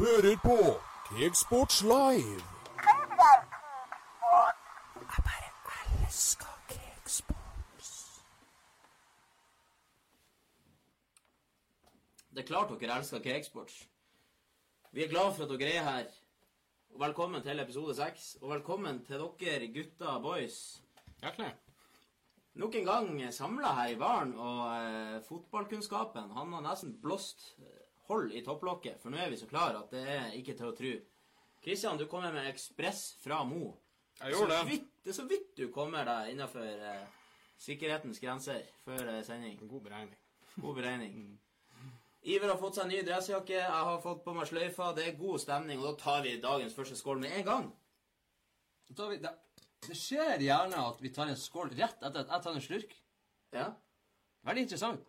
hører på Cakesports Live. Jeg bare elsker Cakesports. Det er klart dere elsker Cakesports. Vi er glad for at dere er her. Og velkommen til episode seks. Og velkommen til dere gutter boys. Hjertelig. Nok en gang samla her i baren, og eh, fotballkunnskapen han har nesten blåst eh, hold i topplokket. For nå er vi så klare at det er ikke til å tro. Kristian, du kommer med ekspress fra Mo. Jeg gjorde det. Vidt, det er så vidt du kommer deg innafor eh, sikkerhetens grenser før eh, sending. God beregning. God beregning. Iver har fått seg ny dressjakke, jeg har fått på meg sløyfa. Det er god stemning, og da tar vi dagens første skål med en gang. Da vi, det, det skjer gjerne at vi tar en skål rett etter at jeg tar en slurk. Ja, Veldig interessant.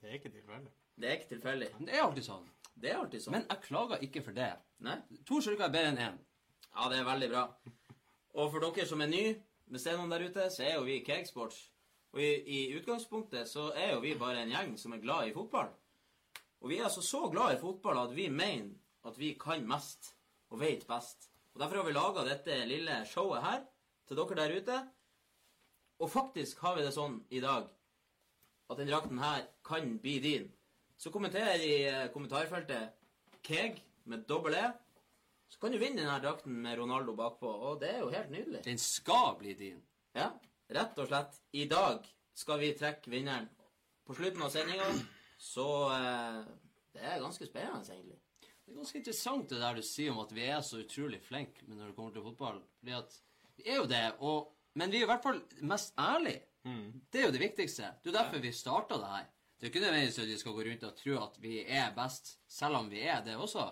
Det er ikke tilfeldig. Det er ikke tilfeldig. Men det er alltid sånn. Det er alltid sånn. Men jeg klager ikke for det. Nei? To slurker er bedre enn én. Ja, det er veldig bra. Og for dere som er nye, hvis det er noen der ute, så er jo vi Cakesports. Og i, i utgangspunktet så er jo vi bare en gjeng som er glad i fotball. Og vi er altså så glad i fotball at vi mener at vi kan mest og vet best. Og Derfor har vi laga dette lille showet her til dere der ute. Og faktisk har vi det sånn i dag at den drakten her kan bli din. Så kommenter i eh, kommentarfeltet Keg med dobbel E. Så kan du vinne denne drakten med Ronaldo bakpå, og det er jo helt nydelig. Den skal bli din. Ja, rett og slett. I dag skal vi trekke vinneren. På slutten av sendinga, så eh, Det er ganske spennende, egentlig. Det er ganske interessant det der du sier om at vi er så utrolig flinke når det kommer til fotball. Fordi at vi er jo det, og, men vi er i hvert fall mest ærlige. Det er jo det viktigste. Det er jo derfor vi starta det her. Det er ikke nødvendigvis at vi skal gå rundt og tro at vi er best, selv om vi er det også.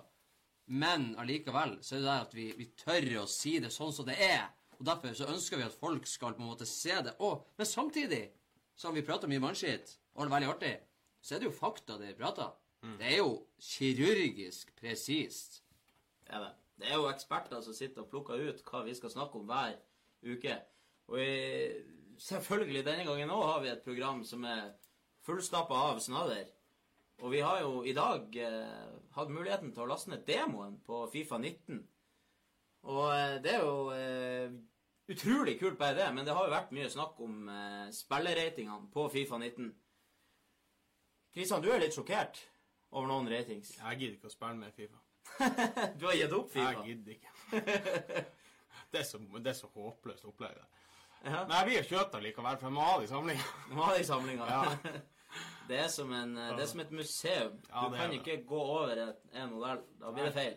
Men allikevel så er det der at vi, vi tør å si det sånn som det er. Og derfor så ønsker vi at folk skal på en måte se det. Og, men samtidig som vi prater mye mannskitt, og det er veldig artig, så er det jo fakta det vi prater. Det er jo kirurgisk presist. Det er det. Det er jo eksperter som sitter og plukker ut hva vi skal snakke om hver uke. Og i, selvfølgelig denne gangen òg har vi et program som er fullstappa av snadder. Og vi har jo i dag eh, hatt muligheten til å laste ned demoen på Fifa 19. Og eh, det er jo eh, utrolig kult bare det, men det har jo vært mye snakk om eh, spilleratingene på Fifa 19. Kristian, du er litt sjokkert over noen ratings. Jeg gidder ikke å spille med Fifa. du har gitt opp Fifa. Jeg gidder ikke. det, er så, det er så håpløst opplegg. Ja. Men jeg blir jo det likevel, for jeg må ha det i samlinga. Ja. Det er som, en, det er som et museum. Ja, Du kan ikke gå over et, en modell. Da blir det feil.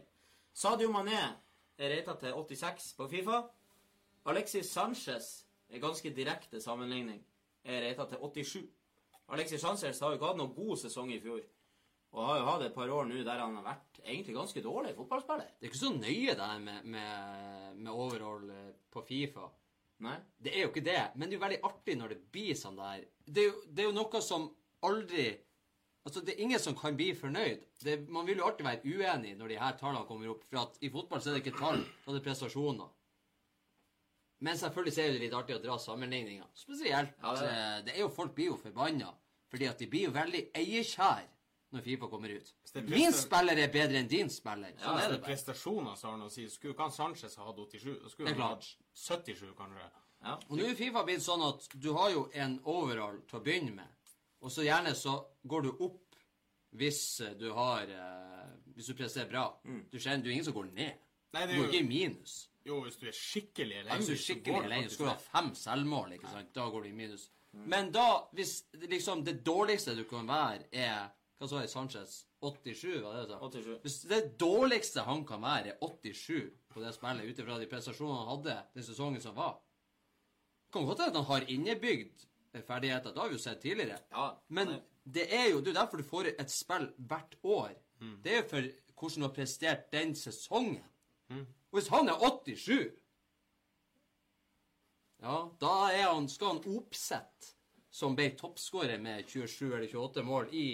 Sadio Mané er rata til 86 på Fifa. Alexis Sanchez er ganske direkte sammenligning. Er rata til 87. Alexis Sanchez har jo ikke hatt noen god sesong i fjor. Og har jo hatt et par år nå der han har vært egentlig ganske dårlig fotballspiller. Det er ikke så nøye det her med, med, med overall eh, på Fifa. Nei? Det er jo ikke det, men det er jo veldig artig når det blir sånn der. Det er jo, det er jo noe som aldri Altså, det er ingen som kan bli fornøyd. Det, man vil jo alltid være uenig når de her tallene kommer opp, for at i fotball så er det ikke tall, da er det prestasjoner. Men selvfølgelig så er det litt artig å dra sammenligninger. Spesielt. Ja, det er det. eh, er jo Folk blir jo forbanna, fordi at de blir jo veldig eierkjær når Fifa kommer ut. det Min spiller er bedre enn din spiller. Sånn Ja, er Det det er bare. prestasjoner som har noe å si. Skulle han Sanchez ha hatt 87? Skulle Det han hatt 77, kanskje. Ja. Og nå er Fifa blitt sånn at du har jo en overall til å begynne med, og så gjerne så går du opp hvis eh, du har eh, Hvis du presterer bra. Du kjenner, du er ingen som går ned. Nei, Du går jo... ikke i minus. Jo, hvis du er skikkelig elendig er så skikkelig går det faktisk skal du ha ned. fem selvmål, ikke sant? da går du i minus. Men da, hvis det liksom det dårligste du kan være, er Hva sa jeg, Sanchez? 87, var det det du sa? 87. Hvis det dårligste han kan være, er 87 på det spillet, ut ifra de prestasjonene han hadde den sesongen som var Kan godt hende at han har innebygd ferdigheter. Det har vi jo sett tidligere. Ja, Men nei. det er jo det er derfor du får et spill hvert år. Det er jo for hvordan du har prestert den sesongen. Og hvis han er 87 Ja, da er han, skal han oppsette som ble toppskårer med 27 eller 28 mål i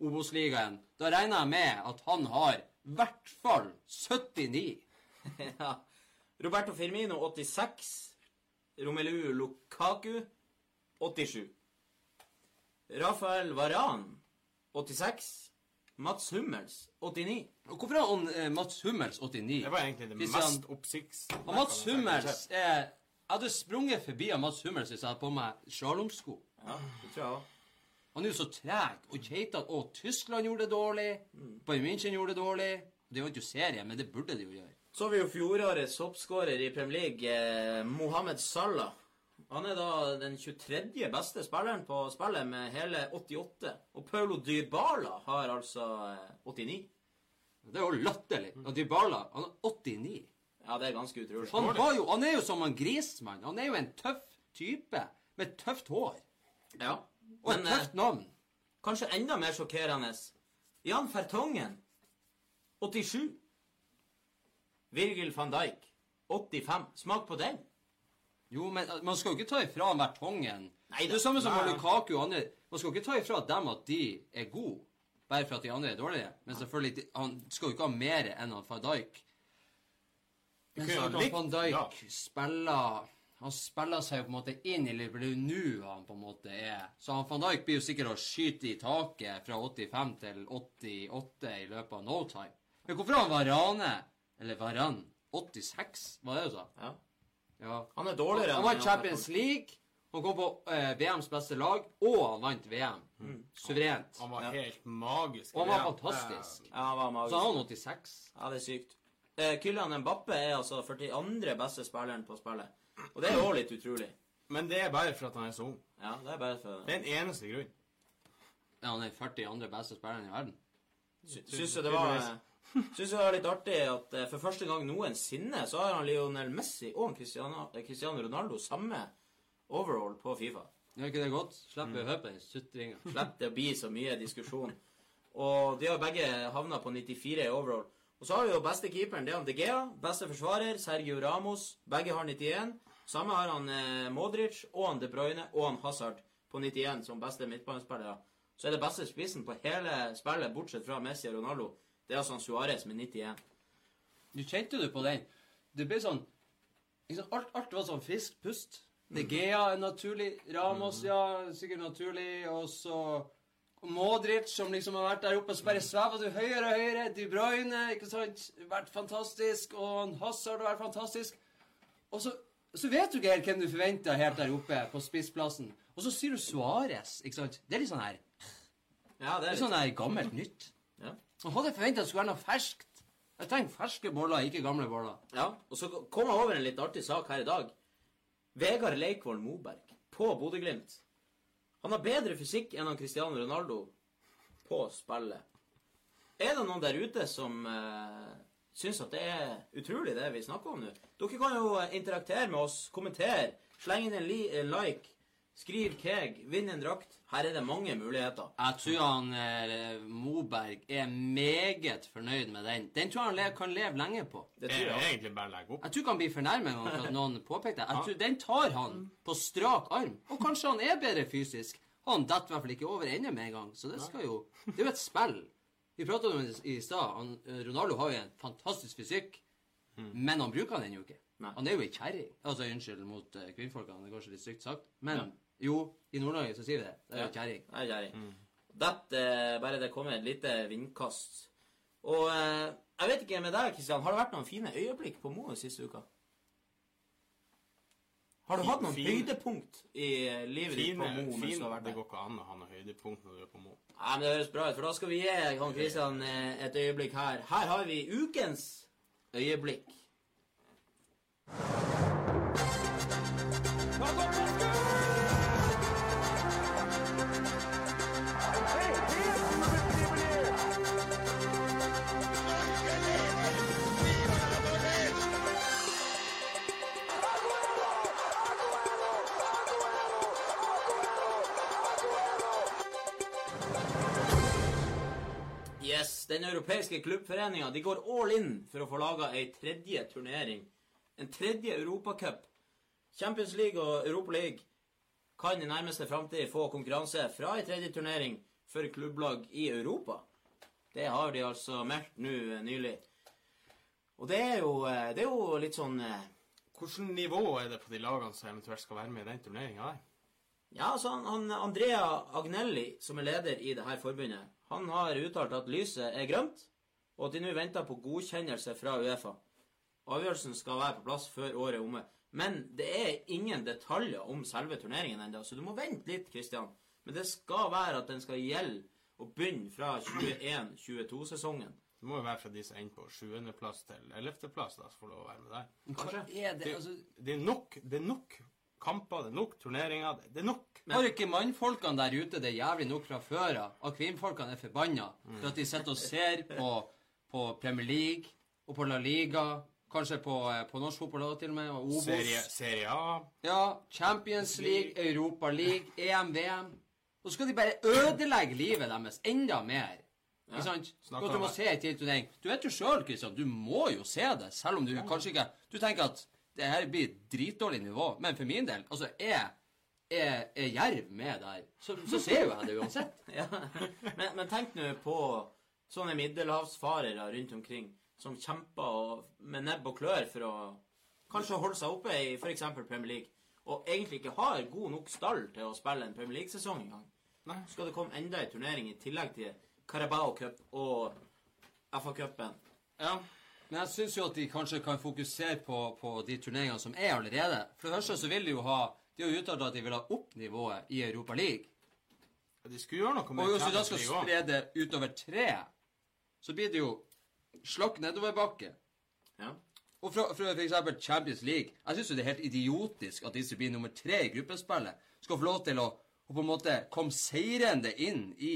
Obos-ligaen. Da regner jeg med at han har i hvert fall 79. ja. Roberto Firmino 86. Romelu Lukaku 87. Rafael Varan 86. Mats Hummels, 89. Og hvorfor har han eh, Mats Hummels 89? Det var egentlig det Christian- mest oppsikts... Og Mats Hummels er Jeg hadde sprunget forbi av Mats Hummels hvis jeg hadde på meg slalåmsko. Ja, det tror jeg også. Han er jo så treg og keitete. Og Tyskland gjorde det dårlig. Bayern München gjorde det dårlig. Det vant jo serie, men det burde de jo gjøre. Så har vi jo fjorårets hoppskårer i Premier League, eh, Mohammed Salah. Han er da den 23. beste spilleren på spillet med hele 88. Og Paulo Dybala har altså eh, 89. Det er jo latterlig. Og Dybala, han er 89. Ja, det er ganske utrolig. Han, var jo, han er jo som en Grismann. Han er jo en tøff type med tøft hår. Ja. Og et eh, tøft navn. kanskje enda mer sjokkerende Jan Fertongen, 87. Virgil van Dijk, 85. Smak på den. Jo, men eh, man skal jo ikke ta ifra Vertongen. Nei det er samme som Nei. Lukaku og andre. Man skal jo ikke ta ifra dem at de er gode, bare for at de andre er dårlige. Men selvfølgelig, de- han skal jo ikke ha mer enn han van Dijk. Men så han van Dijk ja. spiller Han spiller seg jo på en måte inn i Liverpool. Det er nå han på en måte er. Så han van Dijk blir jo sikkert å skyte i taket fra 85 til 88 i løpet av no time. Men hvorfor har han Varane, eller Varan, 86? Var det du sa? Ja. Ja. Han er dårligere Han var vant Champions League, han kom på eh, VMs beste lag, og han vant VM. Suverent. Han var Ja. helt magisk. Og han var fantastisk. Ja, han var magisk. Så har var 86. Ja, det er sykt. Eh, Kylian Mbappe er altså 42. beste spilleren på spillet. Og det er òg litt utrolig. Men det er bare for at han er så ung. Ja, det er bare for Det er den eneste grunnen. Ja, han er 42. beste spilleren i verden. Sy- Syns jeg det var eh, Syns det er litt artig at eh, for første gang noensinne så har han Lionel Messi og Cristiano, eh, Cristiano Ronaldo samme overall på Fifa. Gjør ikke det godt? Slipper å høre på den sutringa. Slipper det å bli så mye diskusjon. Og de har begge havna på 94 i overall. Og så har vi jo beste keeperen, det er han De Gea. Beste forsvarer, Sergio Ramos. Begge har 91. Samme har han eh, Modric og han De Bruyne og han Hazard på 91 som beste midtbanespillere. Så er det beste spissen på hele spillet, bortsett fra Messi og Ronaldo. Det er altså han Suárez med 91. Du kjente du på den? Det ble sånn liksom, alt, alt var sånn frisk pust. De Gea er naturlig. Ramos, ja, sikkert naturlig. Og så Modric, som liksom har vært der oppe, så bare svever du høyere og høyere. De Bruyne, ikke sant, vært fantastisk. Og Hazard har vært fantastisk. Og så, så vet du ikke helt hvem du forventer helt der oppe på spissplassen. Og så sier du Suárez, ikke sant. Det er litt sånn her Ja, det er er litt sånn her gammelt nytt. Jeg hadde forventa det skulle være noe ferskt. Jeg trenger ferske boller, ikke gamle boller. Ja, og så kom jeg over en litt artig sak her i dag. Vegard Leikvoll Moberg på Bodø-Glimt. Han har bedre fysikk enn han Cristiano Ronaldo på spillet. Er det noen der ute som uh, syns at det er utrolig, det vi snakker om nå? Dere kan jo eh, interaktere med oss, kommentere, slenge inn en, en like, skriv keg, vinn en drakt. Her er det mange muligheter. Jeg tror han eh, Moberg er meget fornøyd med den. Den tror jeg han le kan leve lenge på. Det tror er jeg. egentlig bare legge opp. Jeg tror ikke han blir fornærmet en gang for at noen påpeker det. Jeg tror Den tar han på strak arm. Og kanskje han er bedre fysisk. Han detter i hvert fall ikke over ende med en gang. Så det skal jo Det er jo et spill. Vi pratet om det i stad. Eh, Ronaldo har jo en fantastisk fysikk, men han bruker den jo ikke. Nei. Han er jo ei kjerring. Altså, unnskyld mot uh, kvinnfolkene, det er kanskje litt stygt sagt. Men jo, i Nord-Norge så sier vi det. Det er ei kjerring. Nei, kjæring. Dette, eh, bare det kommer et lite vindkast. Og eh, jeg vet ikke med deg, Kristian, har det vært noen fine øyeblikk på Mo siste uka? Har du hatt noen Fin- høydepunkt i livet livet ditt på Mo mens du fine, har vært det går ikke an å ha noe høydepunkt når du er på Mo. Nei, men Det høres bra ut, for da skal vi gi han Kristian eh, et øyeblikk her. Her har vi ukens øyeblikk. Den europeiske klubbforeninga de går all in for å få laga ei tredje turnering. En tredje europacup. Champions League og Europa League kan i nærmeste framtid få konkurranse fra ei tredje turnering for klubblag i Europa. Det har de altså meldt nå eh, nylig. Og det er jo, eh, det er jo litt sånn eh, Hvilket nivå er det på de lagene som eventuelt skal være med i den turneringa? Ja, altså han, han Andrea Agnelli, som er leder i det her forbundet, han har uttalt at lyset er grønt, og at de nå venter på godkjennelse fra Uefa. Avgjørelsen skal være på plass før året er omme. Men det er ingen detaljer om selve turneringen ennå, så du må vente litt, Kristian. Men det skal være at den skal gjelde og begynne fra 21-22-sesongen. Det må jo være fra de som ender på 7. plass til 11. plass, da, som får lov å være med der. Kanskje. Er det, altså, Det er nok, det er nok kamper, det er nok turneringer, det- det er nok. har ikke mannfolkene der ute det er jævlig nok fra før av? At kvinnfolkene er forbanna for at de sitter og ser på, på Premier League og på La Liga, kanskje på, eh, på norsk fotball også til og med, og Obos. Serie, serie A. Ja, Champions League, Europa League, EM, VM. Så skal de bare ødelegge livet deres enda mer. Ikke sant? At du må se en til turnering. Du vet jo sjøl, Kristian, du må jo se det, selv om du kanskje ikke Du tenker at det her blir dritdårlig nivå, men for min del, altså, jeg er, er jerv med der, så, så ser jo jeg det uansett. Ja. Men, men tenk nå på sånne middelhavsfarere rundt omkring som kjemper og, med nebb og klør for å kanskje holde seg oppe i f.eks. Premier League, og egentlig ikke har god nok stall til å spille en Premier League-sesong engang. Skal det komme enda en turnering i tillegg til Carabao Cup og FA-cupen? Ja. Men jeg syns jo at de kanskje kan fokusere på, på de turneringene som er allerede. For det første så vil de jo ha De har uttalt at de vil ha opp nivået i Europa League. Ja, De skulle gjøre noe med Og hvis du da skal spre det utover tre, så blir det jo slakk nedoverbakke. Ja. Og fra, fra eksempel Champions League Jeg syns det er helt idiotisk at de som blir nummer tre i gruppespillet, skal få lov til å, å på en måte komme seirende inn i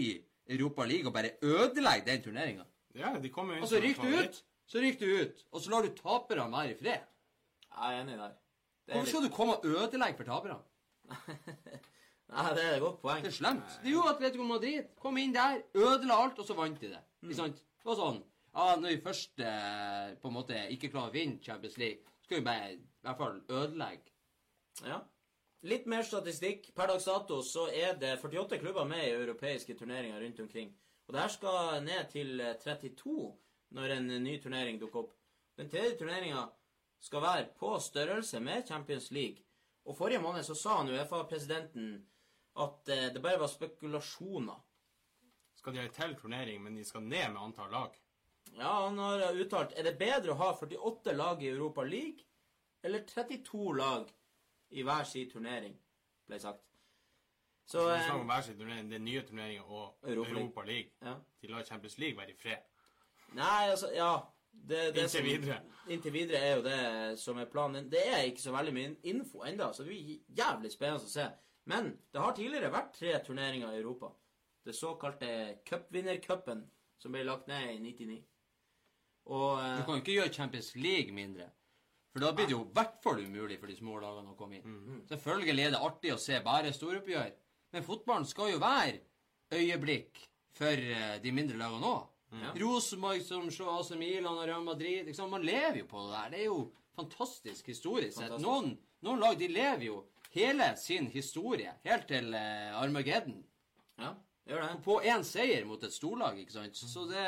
Europa League og bare ødelegge den turneringa. Ja, de kommer jo inn Og så ryker du ut, så rykker du ut, og så lar du taperne være i fred. Jeg er enig der. Er Hvorfor skal du komme og ødelegge for taperne? Nei, det er et godt poeng. Det er slemt. Det er jo Atletico Madrid. Kom inn der, ødela alt, og så vant de det. Ikke sant? Det var sånn. Ja, når vi først eh, på en måte ikke klarer å vinne Champions League, skal vi bare i hvert fall ødelegge. Ja. Litt mer statistikk. Per dags dato så er det 48 klubber med i europeiske turneringer rundt omkring. Og det her skal ned til eh, 32 når en ny turnering dukker opp. Den tredje turneringa skal være på størrelse med Champions League. Og forrige måned så sa han Uefa-presidenten at eh, det bare var spekulasjoner. Skal de ha en til turnering, men de skal ned med antall lag. Ja, han har uttalt Er det bedre å ha 48 lag i Europa League eller 32 lag i hver sin turnering, ble sagt. Så altså, det er om hver sin turnering, den nye turneringa og Europa League. Europa League. ja. De lar Champions League være i fred. Nei, altså, ja det, det Inntil som, videre. Inntil videre er jo det som er planen. Det er ikke så veldig mye info ennå, så det blir jævlig spennende å se. Men det har tidligere vært tre turneringer i Europa. Det såkalte cupvinnercupen, som ble lagt ned i 99. Og Du eh, kan jo ikke gjøre Champions League mindre. For da blir det jo i hvert fall umulig for de små lagene å komme inn. Selvfølgelig er det artig å se bare storoppgjør, men fotballen skal jo være øyeblikk for eh, de mindre lagene òg. Ja. Rosenborg som slår AC Milan og Real Madrid. Liksom, man lever jo på det der. Det er jo fantastisk historisk sett. Noen, noen lag de lever jo hele sin historie, helt til eh, Armageddon. ja, gjør det. På én seier mot et storlag, ikke sant. Så det,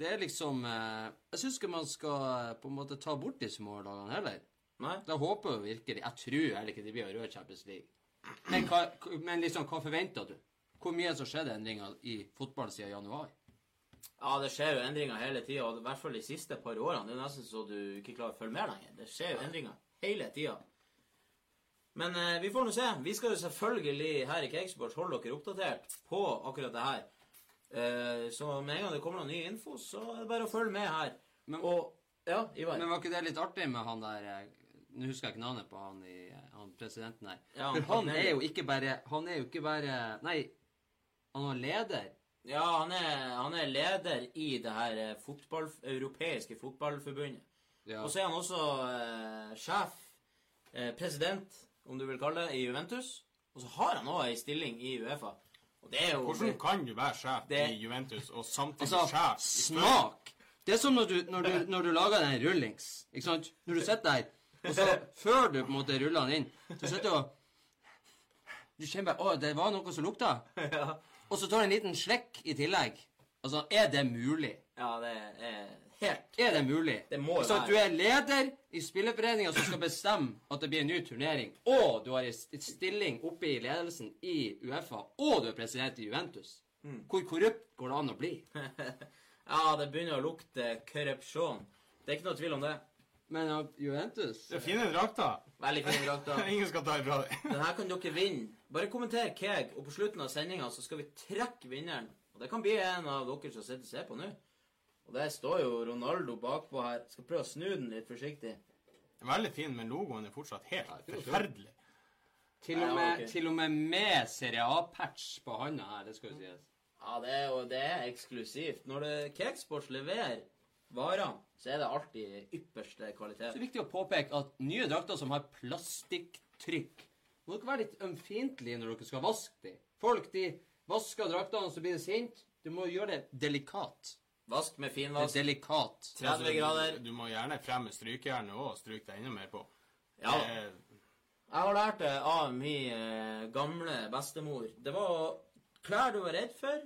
det er liksom eh, Jeg syns ikke man skal eh, på en måte ta bort de små lagene heller. Nei? Da håper jeg virkelig Jeg tror heller ikke de blir å røre Champions League. Men, hva, men liksom, hva forventer du? Hvor mye som skjedde endringer i fotball siden januar? Ja, det skjer jo endringer hele tida, og i hvert fall de siste par årene. Det er nesten så du ikke klarer å følge med lenger. Det skjer jo endringer hele tida. Men eh, vi får nå se. Vi skal jo selvfølgelig her i Cakesports holde dere oppdatert på akkurat det her. Eh, så med en gang det kommer noe ny info, så er det bare å følge med her. Men- og Ja, Ivar. Men var ikke det litt artig med han der eh, Nå husker jeg ikke navnet på han, i, han presidenten her. Ja, For han Cornelius. er jo ikke bare Han er jo ikke bare Nei, han var leder. Ja, han er, han er leder i det her eh, fotball, europeiske fotballforbundet. Ja. Og så er han også eh, sjef, eh, president, om du vil kalle det, i Juventus. Og så har han òg ei stilling i Uefa. Og det er jo Hvordan kan du være sjef Det- i Juventus og samtidig Altså, sjef i Spurs? smak! Det er som når du, når du, når du lager den rullings. Ikke sant? Når du sitter der, og så før du på en måte ruller den inn, så sitter du og Du kjenner bare 'Å, det var noe som lukta'. ja. Og så tar du en liten slekk i tillegg. Altså, er det mulig? ja, det er helt Er det mulig? Det må Ikke at. Du er leder i spilleforeninga som skal bestemme at det blir en ny turnering, og du har en stilling oppe i ledelsen i Uefa, og du er president i Juventus. Hvor korrupt går det an å bli? Ja, det begynner å lukte korrupsjon. Det er ikke noe tvil om det. Men ja, Juventus Det er fine drakter. Veldig fine drakter. Ingen skal ta ifra deg. Den her kan dere vinne. Bare kommenter Keg, og på slutten av sendinga så skal vi trekke vinneren. Og det kan bli en av dere som sitter og ser på nå. Og der står jo Ronaldo bakpå her. Skal prøve å snu den litt forsiktig. Veldig fin, men logoen er fortsatt helt forferdelig. Til og, Ja, med, til og med med Serie A-patch på handa her, det skal jo sies. Ja, det er jo det er eksklusivt. Når Cakesports leverer varene, så er det alltid ypperste kvalitet. Så det er viktig å påpeke at nye drakter som har plastikktrykk Må dere være litt ømfintlige når dere skal vaske dem. Folk de vasker draktene, så blir de sint. Du må gjøre det delikat. Vask med finvask. Det er delikat. 30 grader. Du må gjerne fremme strykejernet òg, og stryke deg enda mer på. Ja. Jeg har lært det av min eh, gamle bestemor. Det var klær du var redd for.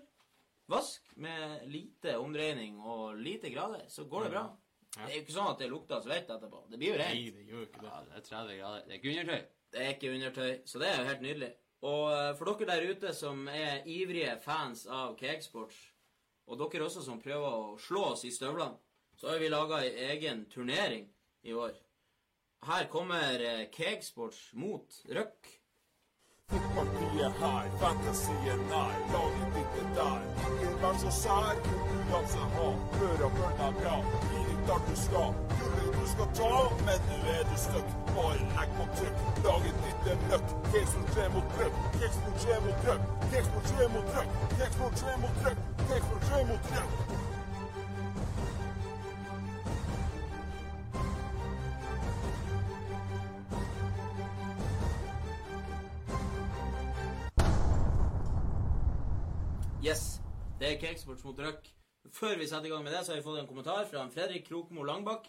Vask med lite omdreining og lite grader, så går det bra. Ja. Det er jo ikke sånn at det lukter svett etterpå. Det blir jo Nei, det gjør ikke det. Ja, det er 30 grader. Det er ikke undertøy. Det er ikke undertøy, så det er jo helt nydelig. Og eh, for dere der ute som er ivrige fans av Cakesports, og dere også som prøver å slå oss i støvlene, så har vi laga ei egen turnering i år. Her kommer eh, Cakesports mot Røk. Fotballtid er her, fantasy er nær, laget ditt er der. Ingen vær så sær, konkurranse ha, hør og bønna bra. Gi ditt alt du skal, gullet du skal ta, men nå er du støkk. Bare legg på trykk, laget ditt er møkk. Kexport 3 mot Røkk, Kexport 3 mot trøkk, Kexport 3 mot trøkk, Kexport 3 mot trøkk, Kexport 3 mot trøkk. Yes, det er Cakesports mot Røk. Før vi setter i gang med det, så har vi fått en kommentar fra en Fredrik Krokmo Langbakk.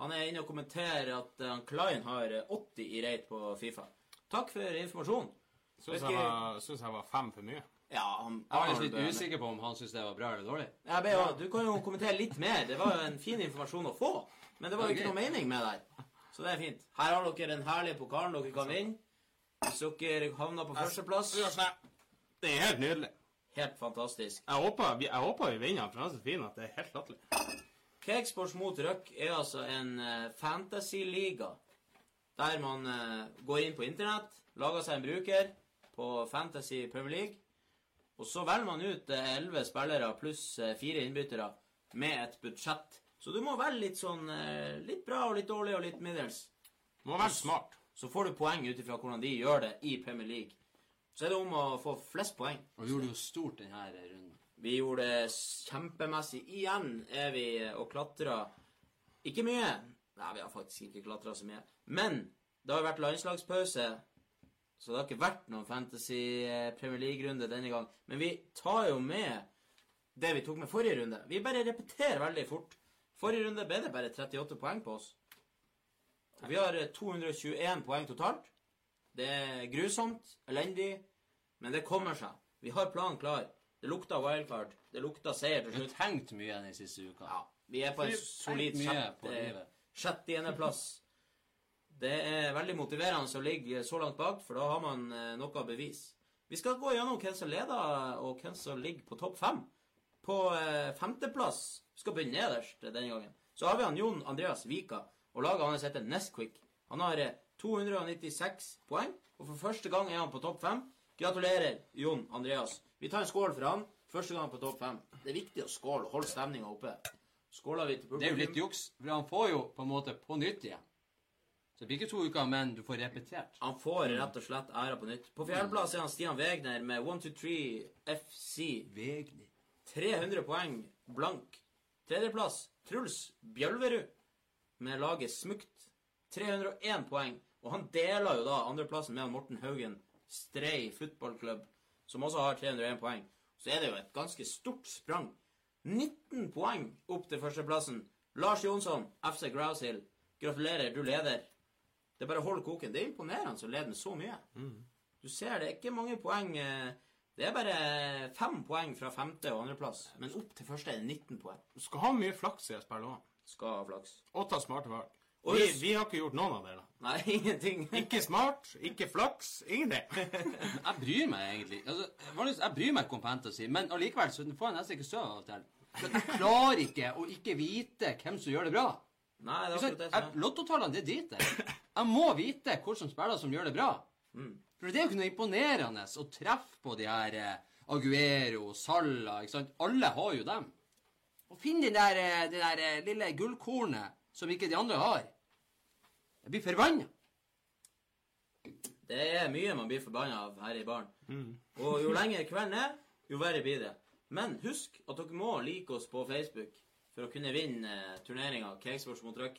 Han er inne og kommenterer at eh, han Klein har eh, 80 i rate på Fifa. Takk for informasjonen. Syns jeg, var- jeg var fem for mye. Ja, han Jeg var litt Arnold, usikker på om han syntes det var bra eller dårlig. Jeg be, ja, du kan jo kommentere litt mer. Det var jo en fin informasjon å få. Men det var jo ikke noe mening med der. Så det er fint. Her har dere den herlige pokalen dere kan vinne. Hvis dere havner på førsteplass. Det er helt nydelig. Helt fantastisk. Jeg håper vi, jeg håper vi vinner, for han er så fin at det er helt latterlig. Cakesports mot Røk er altså en uh, fantasy-liga der man eh, går inn på internett, lager seg en bruker på Fantasy Premier League, og så velger man ut elleve spillere pluss eh, fire innbyttere med et budsjett. Så du må velge litt sånn eh, litt bra og litt dårlig og litt middels. Du Må være smart. Så får du poeng ut ifra hvordan de gjør det i Premier League. Så er det om å få flest poeng. Og vi gjorde det jo stort denne runden. Vi gjorde det kjempemessig. Igjen er vi og klatra Ikke mye. Nei, vi har faktisk ikke klatra så mye. Men det har vært landslagspause, så det har ikke vært noen Fantasy eh, Premier League-runde denne gang. Men vi tar jo med det vi tok med forrige runde. Vi bare repeterer veldig fort. Forrige runde ble det bare 38 poeng på oss. Vi har eh, 221 poeng totalt. Det er grusomt, elendig, men det kommer seg. Vi har planen klar. Det lukter wildcard. Det lukter seier til slutt. Vi har tenkt mye den siste uka. Ja, vi er på en solid sjette, sjette- livet. Det er veldig motiverende å ligge så langt bak, for da har man eh, noe bevis. Vi skal gå gjennom hvem som leder, og hvem som ligger på topp fem. På eh, femteplass Vi skal begynne nederst denne gangen. Så har vi han Jon Andreas Vika, og laget hans heter Nesquik. Han har eh, 296 poeng, og for første gang er han på topp fem. Gratulerer, Jon Andreas. Vi tar en skål for han. Første gang på topp fem. Det er viktig å skåle og holde stemninga oppe. Skåler vi til publikum. Det er jo litt juks, for han får jo på en måte på nytt igjen. Så det blir ikke to uker, men du får repetert. Han får rett og slett æra på nytt. På fjerdeplass er han Stian Wegner med 123 FC. Wegner. 300 poeng blank. Tredjeplass Truls Bjølverud med laget Smukt. 301 poeng. Og han deler jo da andreplassen med Morten Haugen Strei fotballklubb, som også har 301 poeng. Så er det jo et ganske stort sprang. 19 poeng opp til førsteplassen. Lars Jonsson, FC Groushill. Gratulerer, du leder. Det er bare å holde koken. Det er imponerende å lede med så mye. Du ser det er ikke mange poeng. eh, Det er bare fem poeng fra femte og andreplass. Men opp til første er det 19 poeng. Du skal ha mye flaks i et spill òg. Skal ha flaks. Og ta smarte valg. Og Vi, vi har ikke gjort noen av delene. Nei, ingenting. Ikke smart, ikke flaks, ingenting. Jeg bryr meg egentlig. Altså, jeg bryr meg ikke om fantasy, men allikevel så får jeg nesten ikke søvn av og til. Jeg klarer ikke å ikke vite hvem som gjør det bra. Nei, det er akkurat det som er. Lottotallene, det driter jeg. Jeg må vite hvilke spillere som gjør det bra. Mm. For det er jo ikke noe imponerende å treffe på de her eh, Aguero, Salla ikke sant? Alle har jo dem. Og finn det der, eh, det der eh, lille gullkornet som ikke de andre har. Jeg blir forbanna. Det er mye man blir forbanna av her i baren. Og jo lenger kvelden er, jo verre blir det. Men husk at dere må like oss på Facebook for å kunne vinne turneringa Cakesports mot Røk.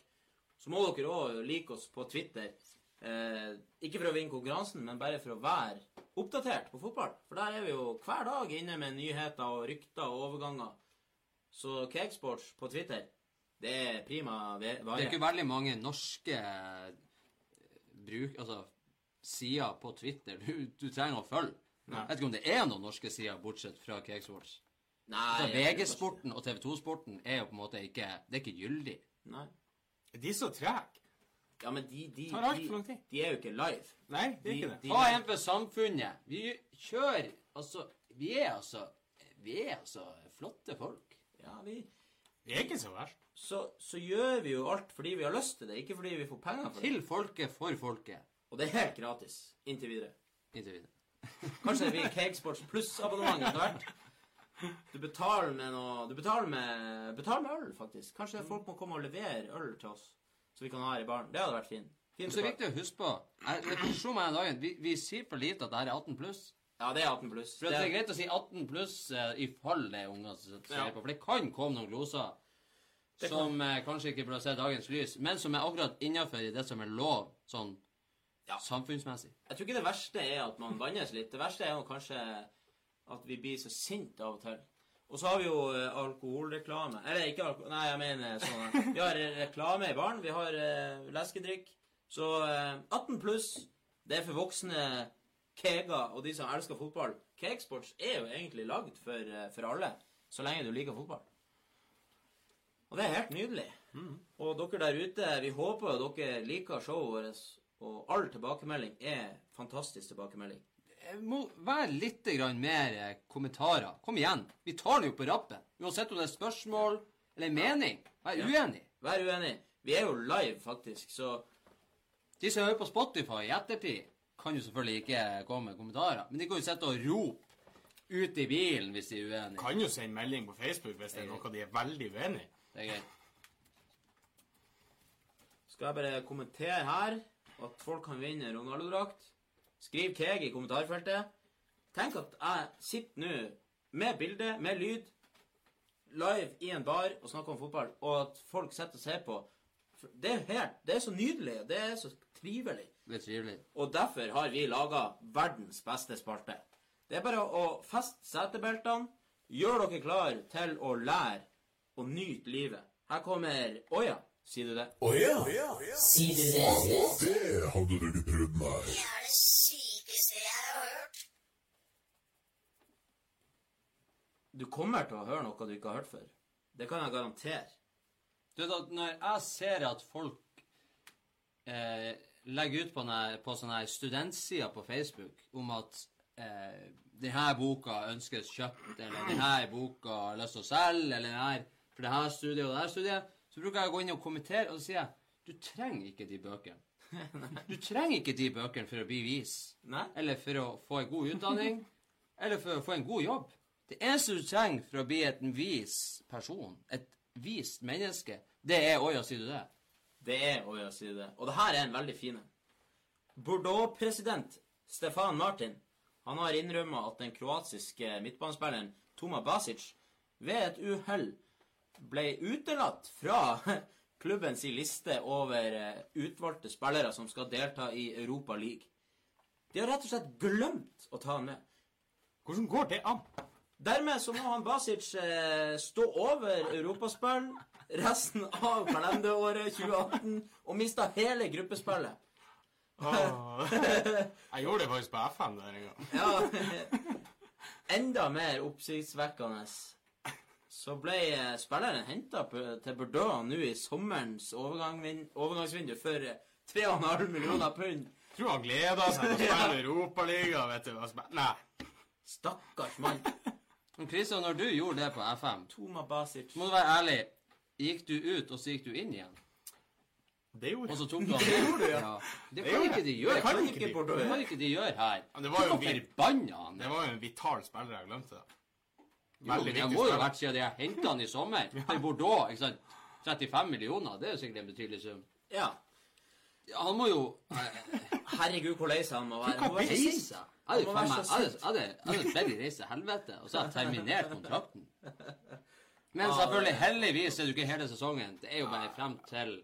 Så må dere òg like oss på Twitter. Eh, ikke for å vinne konkurransen, men bare for å være oppdatert på fotball. For der er vi jo hver dag inne med nyheter og rykter og overganger. Så Cakesports på Twitter, det er prima vare. Det er ikke veldig mange norske eh, bruk, altså, sider på Twitter du, du trenger å følge. Nei. Jeg vet ikke om det er noen norske sider, bortsett fra Cakesports. Nei, Altså, VG-sporten og TV 2-sporten er jo på en måte ikke Det er ikke gyldig. Nei. De er så trege. Ja, men de, de, Tar alt de, for lang tid. de er jo ikke live. Nei, det er De- ikke det. Ta er for samfunnet? Vi kjører Altså, vi er altså Vi er altså flotte folk. Ja, vi, Det er ikke så verst. så, så gjør vi jo alt fordi vi har lyst til det, ikke fordi vi får penger for det. Til folket, for folket. Og det er helt gratis inntil videre. Inntil videre. Kanskje det blir Cakesports pluss-abonnement etter hvert. Du betaler med noe Du betaler med, betaler med øl, faktisk. Kanskje folk må komme og levere øl til oss, så vi kan ha her i baren. Det hadde vært fint. Fin så er det viktig å huske på jeg- Det slo meg en dag vi, vi sier for lite at det her er 18 pluss. Ja, det er 18 pluss. For det er greit å si 18 pluss eh, i fall det er unger som ser Ja. på. For det kan komme noen gloser kan. som eh, kanskje ikke burde se dagens lys, men som er akkurat innafor det som er lov sånn Ja. samfunnsmessig. Jeg tror ikke det verste er at man bannes litt. Det verste er jo kanskje at vi blir så sinte av og til. Og så har vi jo eh, alkoholreklame. Eller ikke alkohol... Nei, jeg mener sånn Vi har eh, reklame i baren. Vi har eh, leskedrikk. Så eh, 18 pluss, det er for voksne keger og de som elsker fotball. Cakesports er jo egentlig lagd for, eh, for alle, så lenge du liker fotball. Og det er helt nydelig. Og dere der ute, vi håper dere liker showet vårt. Og all tilbakemelding er fantastisk tilbakemelding. Må være litt grann mer eh, kommentarer. Kom igjen. Vi tar det jo på rappen. Uansett om det er spørsmål eller mening. Vær uenig. Vær uenig. Vi er jo live, faktisk, så De som hører på Spotify i ettertid, kan jo selvfølgelig ikke komme med kommentarer. Men de kan jo sitte og rope ut i bilen hvis de er uenige. Kan jo sende melding på Facebook hvis det er noe de er veldig uenig i. Det er greit. skal jeg bare kommentere her at folk kan vinne Ronaldo-drakt. Skriv Keg i kommentarfeltet. Tenk at jeg sitter nå med bilde, med lyd, live i en bar og snakker om fotball, og at folk sitter og ser på. Det er, helt, det er så nydelig, og det er så trivelig. Det er trivelig. Og derfor har vi laga verdens beste spalte. Det er bare å feste setebeltene, gjør dere klar til å lære og nyte livet. Her kommer Å ja, sier du det? Å ja, Sier du det? det hadde du ikke trodd meg. Det er det sykeste jeg har hørt. Du kommer til å høre noe du ikke har hørt før. Det kan jeg garantere. Du vet at når jeg ser at folk eh, legger ut på, sånne, på sånne studentsider på Facebook om at eh, denne boka ønskes kjøpt, eller denne boka har lyst til å selge, eller denne for det her studiet og det her studiet, så bruker jeg å gå inn og kommentere, og så sier jeg du trenger ikke de bøkene. Du trenger ikke de bøkene for å bli vis, Nei? eller for å få en god utdanning, eller for å få en god jobb. Det eneste du trenger for å bli et vis person, et vist menneske, det er ja, sier du det? Det er ja, sier du det. Og det her er en veldig fin en. Bordeaux-president Stefan Martin han har innrømma at den kroatiske midtbanespilleren Toma Basic ved et uhell ble utelatt fra klubbens liste over eh, utvalgte spillere som skal delta i Europa League. De har rett og slett glemt å ta han med. Hvordan går det an? Dermed så må han Basic eh, stå over europaspill resten av kalenderåret 2018 og miste hele gruppespillet. Oh. Jeg gjorde det faktisk på FM der en gang. Ja, Enda mer oppsiktsvekkende så ble eh, spilleren henta til Bordeaux nå i sommerens overgangvin- overgangsvindu for eh, 3,5 millioner pund. Tror han gleder seg til å spille Europaligaen, vet du. Nei. Stakkars mann. Men Christian, når du gjorde det på FM, Toma Basic. må du være ærlig. Gikk du ut, og så gikk du inn igjen? Det gjorde Og så jeg. tok du han Det gjorde du, ja. ja. Det Det kan ikke de gjøre. Det kan kan ikke de. Det kan ikke de gjøre her. Men det var jo forbanna han. Det var jo en vital spiller jeg glemte. det. Jo, men det må jo ha vært siden jeg henta han i sommer. Til Bordeaux, ikke sant. 35 millioner, det er jo sikkert en betydelig sum. Ja. Ja, han må jo eh, Herregud, hvor lei seg han må være. Han må være Jeg hadde meg- jeg hadde- jeg hadde i reise til helvete, og så hadde jeg terminert kontrakten. Men selvfølgelig, det- heldigvis er du ikke hele sesongen. Det er jo bare frem til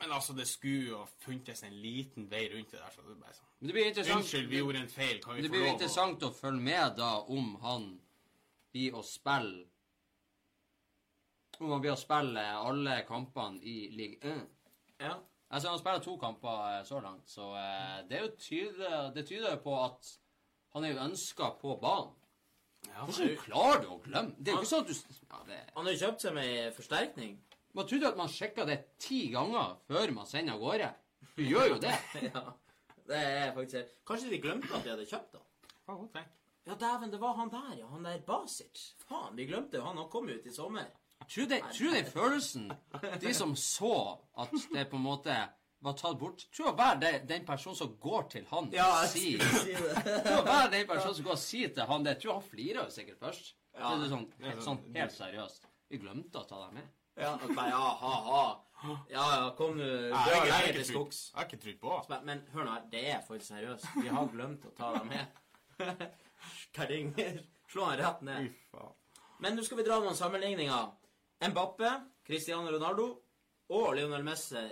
Men altså, det skulle jo funtes en liten vei rundt det der. så det bare sånn. Men det blir interessant Unnskyld, vi gjorde en feil. Kan vi Det blir jo interessant å følge med da om han blir å spille Om han blir å spille alle kampene i league 1. Ja. Altså, han spiller to kamper eh, så langt, så eh, det er jo tyder, Det tyder jo på at han er jo ønska på banen. Ja, Hvordan klarer du å glemme Det er jo ikke sånn at du ja, det, Han har jo kjøpt seg med forsterkning. Man trodde at man sjekka det ti ganger før man sender av gårde. Du gjør jo det. ja. Det er faktisk Kanskje de glemte at de hadde kjøpt han. Ja, tenkt. Ja, dæven, det var han der, ja. Han der Basic. Faen, de glemte jo han. Han kom ut i sommer. Tror du den- tror du den følelsen De som så at det på en måte var tatt bort Tror å være den personen som går til han Ja, og sier si det. Tror jeg være den personen som går og sier til han det Tror han flirer jo sikkert først. Ja. Så er sånn, helt, sånn helt seriøst. Vi glemte å ta deg med. Ja, bare, ja, ha, ha. Ja, ja, kom nå. Dra jeg, har lenger ikke til skogs. jeg har ikke trodd på. Men, men hør nå her, det er faktisk seriøst. Vi har glemt å ta deg med. Karding. Slå han rett ned. Men nå skal vi dra noen sammenligninger. Mbappe, Cristiano Ronaldo og Lionel Messi.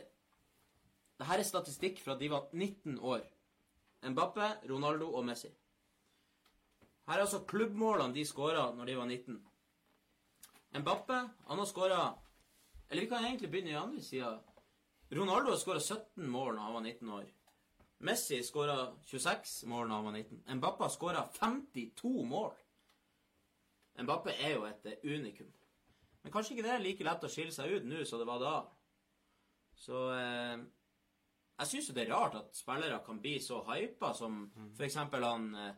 Dette er statistikk fra de var 19 år. Mbappe, Ronaldo og Messi. Her er altså klubbmålene de skåra når de var 19. Mbappe han har skåra Eller vi kan egentlig begynne i andre sida. Ronaldo har skåra 17 mål når han var 19 år. Messi skåra 26 mål når han var 19. Mbappe har skåra 52 mål. Mbappe er jo et eh, unikum. Men kanskje ikke det er like lett å skille seg ut nå som det var da. Så eh, Jeg syns jo det er rart at spillere kan bli så hypa som for eksempel han eh,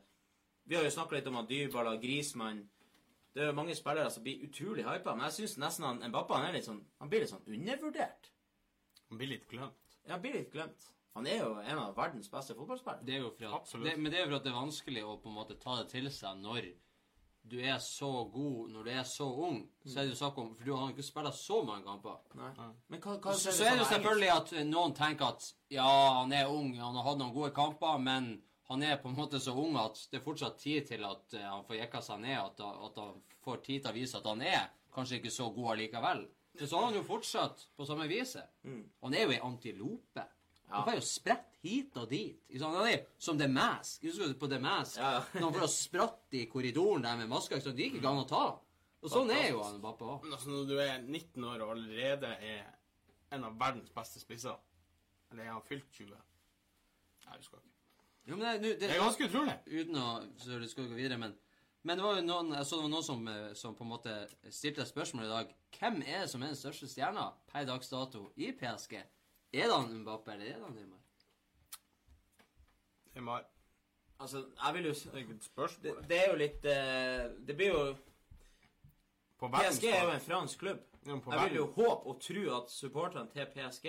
Vi har jo snakka litt om han Dybala, Grismann Det er jo mange spillere som blir utrolig hypa, men jeg syns nesten han Mbappé han er litt sånn Han blir litt sånn undervurdert. Han blir litt glemt. Ja, han blir litt glemt. Han er jo en av verdens beste fotballspillere. Det er jo for at, det, men det er jo for at det er vanskelig å på en måte ta det til seg når du er så god, når du er så ung. Så er det jo snakk om For du har ikke spilt så mange kamper. Nei. Men hva, hva Så, så er det jo selvfølgelig at noen tenker at ja, han er ung, han har hatt noen gode kamper, men han er på en måte så ung at det er fortsatt tid til at eh, han får jekka seg ned, at, at han får tid til å vise at han er kanskje ikke så god allikevel. Så så har han jo fortsatt på samme viset. Han er jo ei antilope. Han får jo spredt hit og dit. Han er som The Mask. Husker du på The Mask? Ja, ja. Når han spratt i korridoren der med maska. Det gikk ikke an å ta. Og sånn er jo han pappa òg. Altså, når du er 19 år og allerede er en av verdens beste spisser Eller er han fylt 20? Jeg husker ikke. Jo, men det, er- det, Det er ganske utrolig. uten å så det skal gå videre, men, men det var jo noen, jeg så det var noen som, eh, som på en måte stilte et spørsmål i dag. Hvem er det som er den største stjerna per dags dato i PSG? Er det han Mbappé, eller er det han Neymar? Neymar. Altså, jeg vil jo Det er et det, er jo litt eh, Det blir jo På PSG er jo en fransk klubb. Jeg vil jo håpe og tro at supporterne til PSG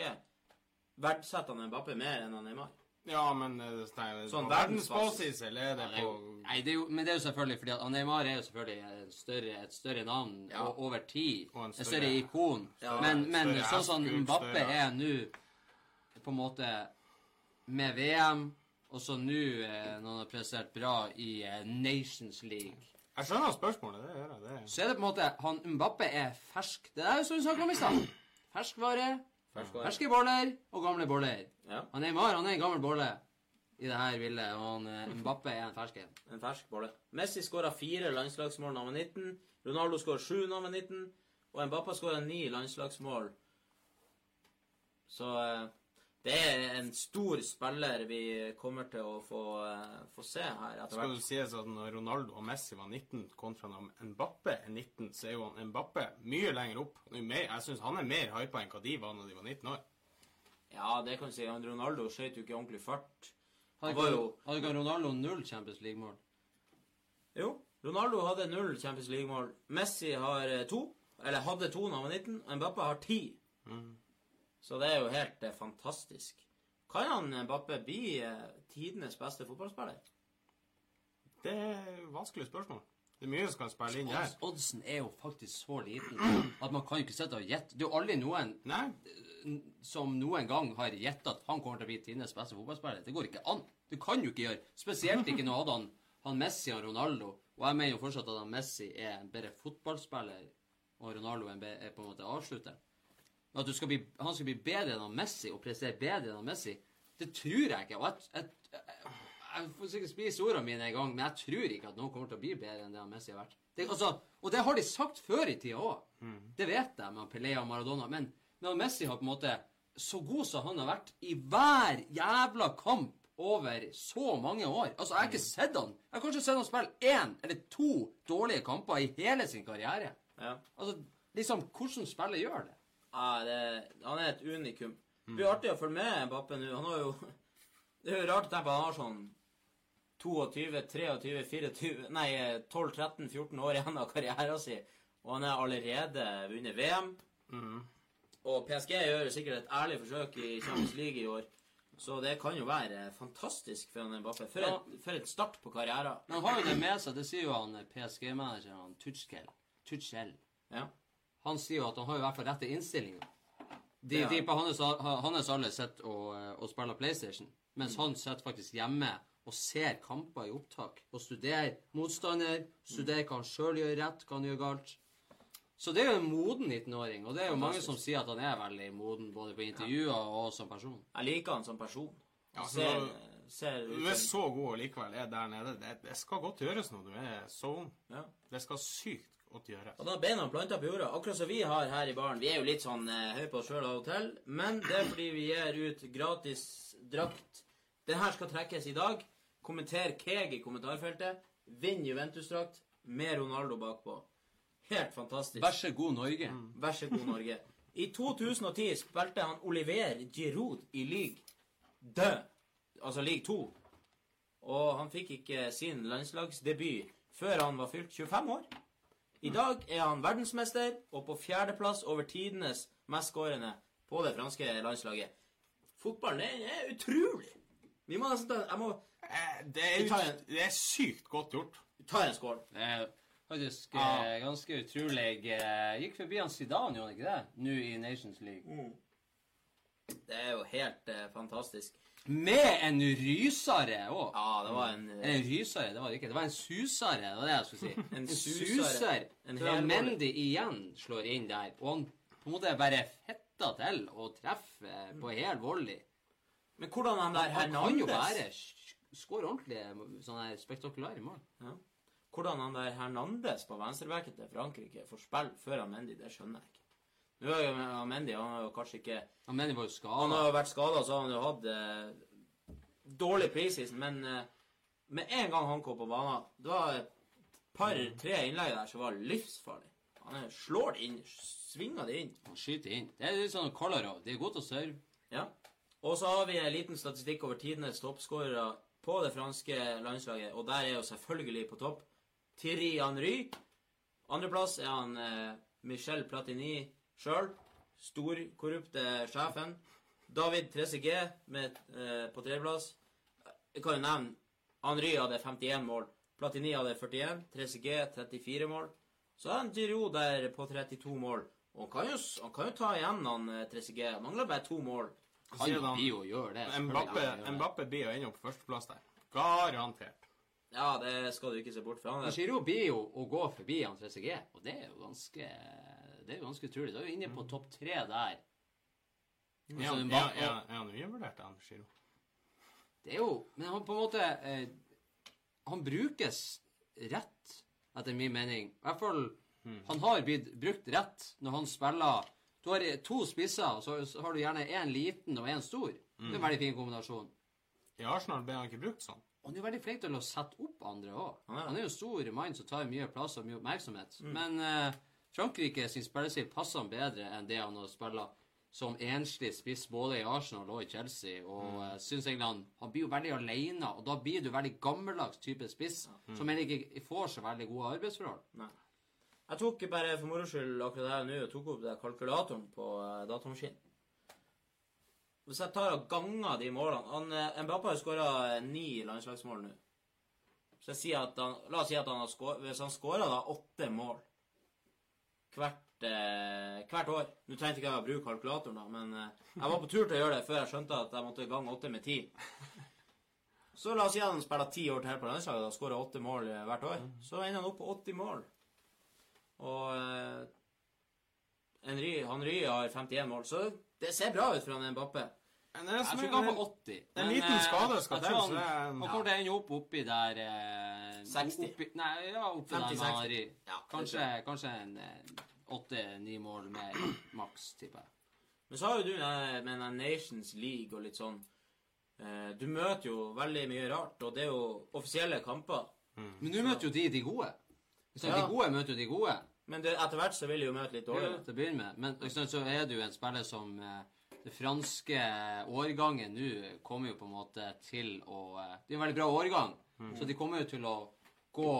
verdsetter han Mbappé mer enn han Neymar. Ja, men eh, det Sånn verdensbasis. eller er det på nei, det er jo, men det er jo selvfølgelig fordi at Neymar er jo selvfølgelig et større, et større navn Ja. og over tid. Og en et større, større- ikon. Ja, men men større sånn som Mbappé er nå, på en måte med VM, og så nå eh, når han har prestert bra i eh, Nations League Jeg skjønner spørsmålet, det gjør jeg. Det. Så er det på en måte Han Mbappe er fersk. Det er jo som vi snakket om i stad. Ferskvare, Ferskvare. ferske boller og gamle boller. Ja, Han Neymar han er en gammel bolle i det her bildet, og han eh, Mbappe er en fersk en. en fersk bolle. Messi skåra fire landslagsmål da han var 19. Ronaldo skåra sju da han var 19. Og Mbappé skåra ni landslagsmål. Så eh, Det er en stor spiller vi kommer til å få, eh, få se her etter Skal hvert. det sies at når Ronaldo og Messi var 19, kontra når Mbappe er 19, så er jo han Mbappe mye lenger opp. Er Jeg syns han er mer hypa enn hva de var når de var 19 år. Ja, det kan du si. Han Ronaldo skjøt jo ikke ordentlig fart. Hadde Han var ikke, jo- hadde ikke Ronaldo null Champions League-mål? Jo, Ronaldo hadde null Champions League-mål. Messi har eh, to. Eller hadde to da han var 19. og Mbappe har ti. Så det er jo helt eh, fantastisk. Kan han Mbappe bli eh, tidenes beste fotballspiller? Det er vanskelig spørsmål. Det er mye som kan spille inn her. Odds, oddsen er jo faktisk så liten at man kan jo ikke sitte og gjette. Det er jo aldri noen Nei, som noen gang har gjettet at han kommer til å bli tidenes beste fotballspiller. Det går ikke an. Det kan jo ikke gjøre. Spesielt ikke når hadde han, han Messi og Ronaldo. Og jeg mener jo fortsatt at han Messi er en bedre fotballspiller, og Ronaldo er, en er på en måte avslutter. Men at du skal bli, han skal bli bedre enn Messi og prestere bedre enn Messi, det tror jeg ikke. Og jeg, jeg, jeg, jeg får sikkert spise ordene mine en gang, men jeg tror ikke at noen kommer til å bli bedre enn det Messi har vært. Det, altså, og det har de sagt før i tida òg. Det vet jeg med Pelé og Maradona. Men, men Messi har på en måte Så god som han har vært i hver jævla kamp over så mange år. Altså, Jeg har ikke sett han Jeg har kanskje sett han spille én eller to dårlige kamper i hele sin karriere. Ja. Altså, liksom, Hvordan spillet gjør det? Ja, det, han er et unikum. Det blir artig å følge med Bappe nå. Han har jo Det er jo rart å tenke på han har sånn 22, 23, 24 Nei, 12, 13, 14 år igjen av karrieren sin. Og han har allerede vunnet VM. Og PSG gjør sikkert et ærlig forsøk i Champions League i år. Så det kan jo være fantastisk for han Mbappe. For, Ja. et, for et start på karrieren. Men han har jo det med seg, det sier jo han PSG-manageren Tuchel. Tuchel. Ja. Han sier jo at han har i hvert fall rette innstillinga. De, Ja. de på hans, hans alle sitter og, og spiller PlayStation, mens han sitter faktisk hjemme og ser kamper i opptak. Og studerer motstander, studerer hva han sjøl gjør rett, hva han gjør galt. Så det er jo en moden 19-åring, og det er jo mange som sier at han er veldig moden, både på intervjuer og som person. Jeg liker han som person. Ja, så ser, da- ser du er så god og likevel er der nede. Det, det skal godt gjøres når du er så ung. ja. Det skal sykt godt gjøres. Og da er beina planta på jorda, akkurat som vi har her i baren. Vi er jo litt sånn eh, høy på oss sjøl av og til, men det er fordi vi gir ut gratis drakt. Den her skal trekkes i dag. Kommenter Keg i kommentarfeltet. Vinn Juventus-drakt med Ronaldo bakpå. Helt fantastisk. Vær så god, Norge. Vær så god, Norge. I 2010 spilte han Oliver Giroud i league de, altså league 2. Og han fikk ikke sin landslagsdebut før han var fylt 25 år. I dag er han verdensmester og på fjerdeplass over tidenes mest skårende på det franske landslaget. Fotballen er utrolig. Vi må nesten ta Jeg må Eh, Det er, en- det er sykt godt gjort. Vi tar en skål. Det er faktisk Ja. eh, ganske utrolig. Eh, gikk forbi han Zidane, gjorde han ikke det? Nå i Nations League. Det er jo helt eh, fantastisk. Med en rysare òg. Ja, det var en eh, En rysare, det var det ikke. Det var en susare, det var det jeg skulle si. En En suser. En. Mendy igjen slår inn der. Og han på en måte bare fetta til og treffer på hel volley. Men hvordan han der Han kan jo bare være skåre ordentlig sånne her spektakulære mål. Ja. Hvordan han der Hernandez på venstrebacken til Frankrike får spille før han Mendy, det skjønner jeg ikke. Nå er jo Amendi, Mendy han har jo kanskje ikke Amendi Mendy var jo Han har jo vært skada, så han har jo hatt eh, dårlig preseason, men eh, med en gang han kom på banen Det var et par-tre innlegg der som var livsfarlig. Han slår det inn, svinger det inn. Han skyter inn. Det er litt sånn Kolarov. De er gode til å serve. Ja. Og så har vi en liten statistikk over tidenes toppskårere på det franske landslaget, og der er jo selvfølgelig på topp Thierry Henry. Andreplass er han eh, Michel Platini sjøl. Storkorrupte sjefen. David Trezeguet med, eh, på tredjeplass. Jeg kan jo nevne Henry hadde 51 mål. Platini hadde 41. Trezeguet 34 mål. Så er Giroud der på 32 mål. Og han kan jo, han kan jo ta igjen han 3CG. Han mangler bare to mål. Jo han- bli å gjøre det. Mbappe. Mbappe blir jo ennå på førsteplass der. Garantert. Ja, det skal du ikke se bort fra. Giroud blir jo å gå forbi han 3CG, og det er jo ganske Det er jo ganske utrolig. Da er vi inne på topp tre der. Er han- er er undervurdert, han Giro? Det er jo Men han på en måte eh, Han brukes rett, etter min mening. I hvert fall Han har blitt brukt rett når han spiller Du har to spisser, og så har du gjerne én liten og én stor. Det er en veldig fin kombinasjon. I Arsenal ble han ikke brukt sånn. Han er jo veldig flink til å sette opp andre òg. Han er. Han er jo en stor mann som tar mye plass og mye oppmerksomhet. Mm. Men eh, Frankrike sin spillestil passer han bedre enn det han har spilt som enslig spiss både i Arsenal og i Chelsea. Og Mm. mm. synes egentlig han, han blir jo veldig alene, og da blir du veldig gammeldags type spiss, Mm. som heller ikke får så veldig gode arbeidsforhold. Nei. Jeg tok bare for moro skyld akkurat det her nå og tok opp det kalkulatoren på uh, datamaskinen. Hvis jeg tar og ganger de målene han, uh, Mbappé har skåra ni landslagsmål nå. Så jeg sier at han, La oss si at han har skår, hvis han skåra åtte mål hvert, eh, hvert år Nå trengte ikke jeg å bruke kalkulatoren, da, men eh, jeg var på tur til å gjøre det før jeg skjønte at jeg måtte gange åtte med ti. Så la oss si at han spiller ti år til på landslaget og skårer åtte mål eh, hvert år. Så ender han opp på 80 mål. Og eh, Henry, Henry har 51 mål, så det ser bra ut for han Mbappé. Men det er Jeg tror ikke han får 80. En men, liten eh, skade skal til, han, det han kommer til å ende opp oppi der eh, 60. Oppi, nei, ja, oppi 50-60. med Ja, Kanskje, kanskje en åtte-ni mål mer maks, tipper jeg. Men så har jo du med den Nations League og litt sånn eh, Du møter jo veldig mye rart, og det er jo offisielle kamper. Men nå møter jo de de gode. Ikke? Ja. De gode møter jo de gode. Men det, etter hvert så vil de jo møte litt dårligere. til å begynne med. Men liksom, så er det jo en spiller som eh, Det franske årgangen nå kommer jo på en måte til å eh, Det er en veldig bra årgang, så de kommer jo til å gå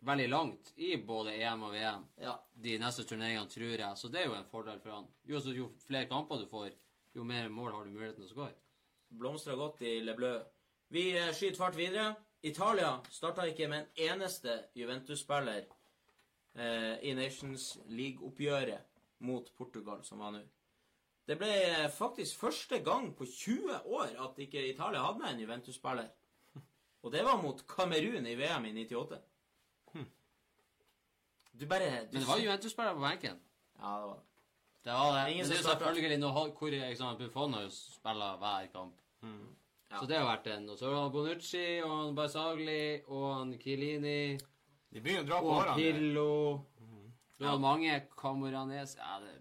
veldig langt i både EM og VM Ja. de neste turneringene, tror jeg. Så det er jo en fordel for han. Jo, jo flere kamper du får, jo mer mål har du muligheten til å skåre. Blomstrer godt i Le Bleu. Vi eh, skyter fart videre. Italia starta ikke med en eneste Juventus-spiller eh, i Nations League-oppgjøret mot Portugal, som var nå. Det ble faktisk første gang på 20 år at ikke Italia hadde med en Juventus-spiller. Og det var mot Kamerun i VM i 98. Du bare du Men det var ser- Juventus-spillere på benken. Ja, det var det. Det var det. Ingen Men det er jo selvfølgelig noe hvor liksom, Buffon har jo spilla hver kamp. Ja. Så det har vært en. Og så har Bonucci og han Barzagli og han Chiellini De begynner å dra på og Pillo. Pirlo. Det var mange Camoranes Ja, det er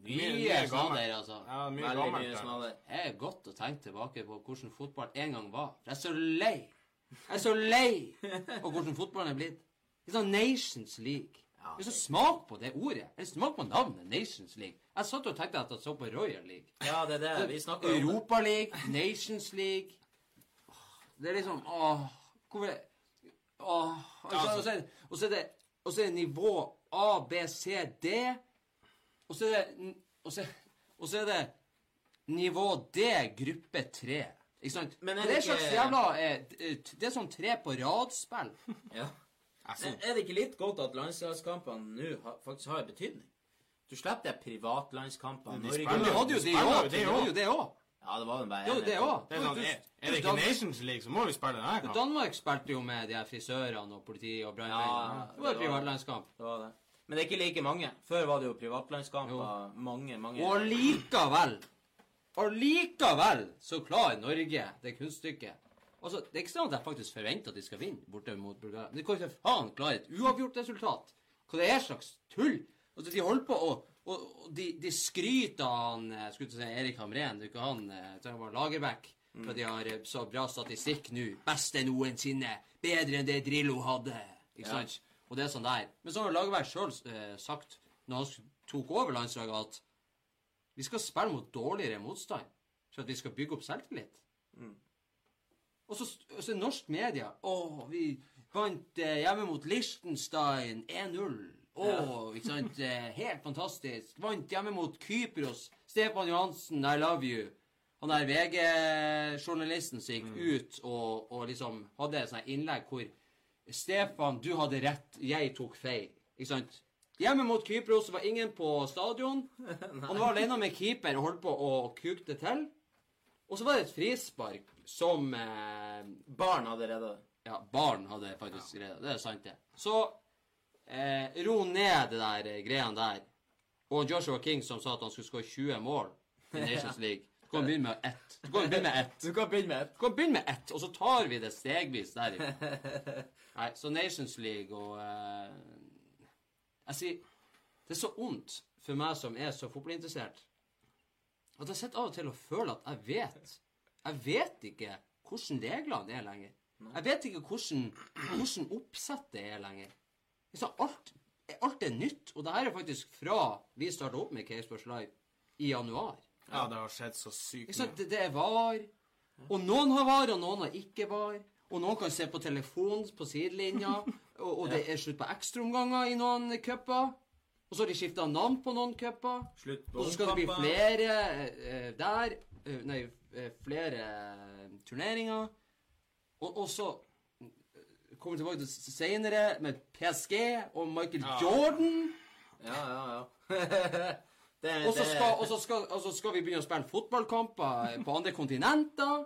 Mye- mye mye sånn gammelt. der, altså. Ja, mye Veldig gammelt. mye der. snadder. Det er godt å tenke tilbake på hvordan fotball en gang var. For jeg er så lei. Jeg er så lei av hvordan fotballen er blitt. Det er sånn Nations League. Det er så smak på det ordet. Eller smak på navnet Nations League. Jeg satt og tenkte at jeg så på Royal League. Ja, det er det. Vi snakker om. Europa League, Nations League Det er liksom Åh, hvorfor Åh, og så- og det- og så er det Og så er det nivå A, B, C, D. Og så er det Og så, og så er det nivå D, gruppe 3. Ikke sant? Men er det det er slags jævla eh, Det er sånn tre på rad-spill. Ja. Altså, Men er det ikke litt godt at landslagskampene nå faktisk har betydning? Du slipper de privatlandskampene. De Norge- spiller- Men hadde jo de spiller òg. det hadde jo det òg. Ja, det var den bare jo det òg. er, sånn, er, det ikke Nations League, så må vi spille denne kampen. Danmark spilte jo med de her frisørene og politi og brannmenn. Ja, det var et var- privatlandskamp. Det var det. Men det er ikke like mange. Før var det jo privatlandskamper. Mange, mange Og likevel Og likevel så klarer Norge det kunststykket. Altså, Det er ikke sånn at jeg faktisk forventer at de skal vinne borte mot Bulgaria. De kan ikke faen klare et uavgjort resultat. Hva det er slags tull? Altså, De holder på å og, og de, de skryter av han eh, skulle si Erik Hamren, det er ikke han, det tenker på Lagerbäck, for de har eh, så bra statistikk nå. Beste noensinne. Bedre enn det Drillo hadde. Ikke Ja. sant? Og det er sånn der. Men så har Lagerbäck sjøl eh, sagt, når han tok over landslaget, at vi skal spille mot dårligere motstand for at vi skal bygge opp selvtillit. Og så, så norsk media Å, vi vant eh, hjemme mot Liechtenstein 1-0. Å, ikke sant? Eh, helt fantastisk. Vant hjemme mot Kypros. Stefan Johansen, I love you. Han der VG-journalisten som gikk ut og, og liksom hadde et sånt innlegg hvor Stefan, du hadde rett, jeg tok feil. Ikke sant? Hjemme mot Kypros var ingen på stadion. Han var alene med keeper og holdt på å kuke det til. Og så var det et frispark som eh, Barn hadde redda det. Ja, barn hadde faktisk greia. Det er sant, det. Så eh, ro ned det der eh, greiene der. Og Joshua King som sa at han skulle skåre 20 mål i Nations League. Du kan begynne med ett. Du kan begynne med ett. Du kan begynne med ett, Du kan begynne med ett, og så tar vi det stegvis der. Nei, så Nations League og eh, Jeg sier Det er så ondt for meg som er så fotballinteressert, at jeg sitter av og til og føler at jeg vet Jeg vet ikke hvordan reglene er lenger. Jeg vet ikke hvordan, hvordan oppsettet er lenger. Så alt, alt er nytt, og det her er faktisk fra vi starta opp med Casesports Live i januar. Ja, det har skjedd så sykt mye. Det, det er var. Og noen har var, og noen har ikke var. Og noen kan se på telefonen på sidelinja. Og, og det er slutt på ekstraomganger i noen cuper. Og så har de skifta navn på noen cuper. Og så skal det bli flere eh, der. eh, nei, eh, flere eh, turneringer. Og, og så eh, kommer vi tilbake til senere med PSG og Michael Ja. Jordan. Ja, ja, ja. Og så skal, skal, skal vi begynne å spille fotballkamper på andre kontinenter.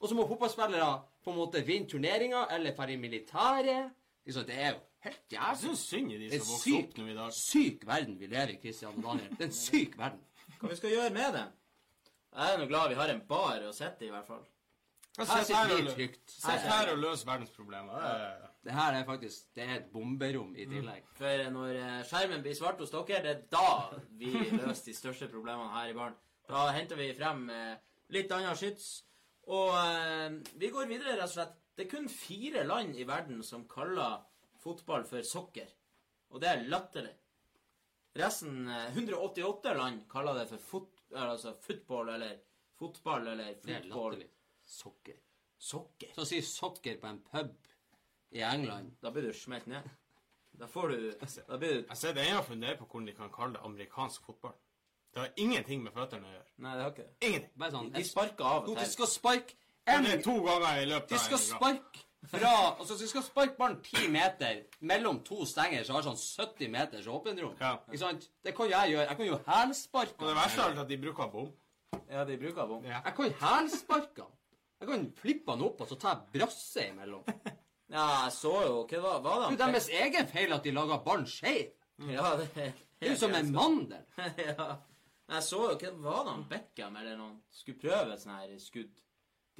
Og så må fotballspillere på en måte vinne turneringer eller dra i militæret. Liksom, det er jo helt Jeg jævlig. syns synd i de som vokser syk, opp nå i dag. syk verden vi lever i, Christian og Daniel. Det er en syk verden. Hva vi skal gjøre med det? Jeg er nå glad vi har en bar å sitte i, i hvert fall. Her sitter vi trygt. Sett her og løs verdensproblemer. Det er- Det her er faktisk det er et bomberom i tillegg. For når eh, skjermen blir svart hos dere, det er da vi løser de største problemene her i baren. Da henter vi frem eh, litt annet skyts. Og eh, vi går videre, rett og slett. Det er kun fire land i verden som kaller fotball for sokker. Og det er latterlig. Resten, eh, 188 land, kaller det for fot, altså football eller fotball eller Det er latterlig. Sokker. Sokker. Så å si sokker på en pub i England Da blir du smelt ned. Da får du Da blir du Jeg ser det ene og funderer på hvordan de kan kalle det amerikansk fotball. Det har ingenting med føttene å gjøre. Nei, det har ikke det. Ingenting. Bare sånn De sparker av og til. de skal sparke en det er to ganger i løpet De av skal en gang. sparke fra Altså, de skal sparke ballen ti meter mellom to stenger som har sånn 70 meters åpenrom. Ja. Ikke sant? Det kan jo jeg gjøre. Jeg kan jo hælsparke Og det verste er at de bruker bom. Ja, de bruker bom. Ja. Jeg kan hælsparke han. Jeg kan flippe han opp, og så tar jeg brasse imellom. Ja, jeg så jo Hva var, var det? Du, det? deres egen feil at de lager ballen skeiv. Ja, det Det er jo som en mandel. ja. Jeg så jo Hva var det han Beckham eller noen skulle prøve et sånt her skudd?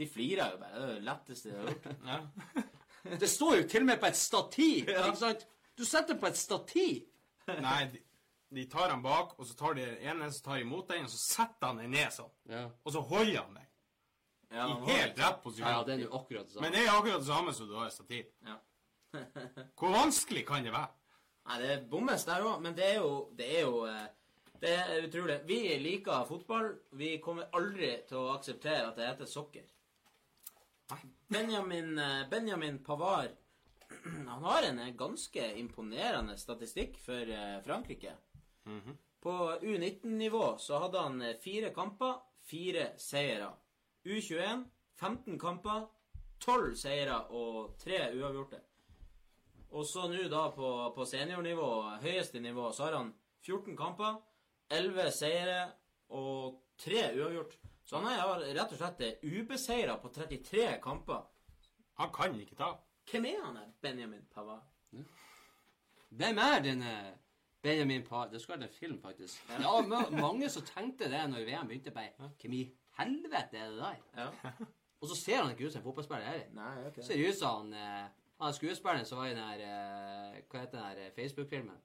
De flirer jo bare. Det er det letteste de har gjort. Ja. Det står jo til og med på et stativ. Ja. Ikke sant? Du setter på et stativ. Nei, de, de tar han bak, og så tar de en som tar imot den, og så setter han den ned sånn. Ja, Og så holder han den. Ja, I helt rett ja, posisjon. det er jo akkurat det samme. Men det er akkurat det samme som du har i stativ. Ja. Hvor vanskelig kan det være? Nei, det bommes der òg, men det er jo Det er jo eh, det er utrolig. Vi liker fotball. Vi kommer aldri til å akseptere at det heter sokker. Benjamin, eh, Benjamin Pavard han har en eh, ganske imponerende statistikk for eh, Frankrike. På U19-nivå så hadde han fire kamper, fire seire. U21 15 kamper, 12 seire og tre uavgjorte. Og så nå da på, på seniornivå, høyeste nivå, så har han 14 kamper, 11 seire og 3 uavgjort. Så han har rett og slett ubeseira på 33 kamper. Han kan ikke ta. Hvem er han der, Benjamin Pavard? Hvem er denne Benjamin Pava? Det skulle vært en film, faktisk. Ja, ma- mange som tenkte det når VM begynte. Bare, Hvem i helvete er det der? Ja. Og så ser han ikke ut som en fotballspiller heller. Nei, ok. Ser ut som han eh, Han er skuespilleren som var i den her eh, Hva heter den her eh, Facebook-filmen?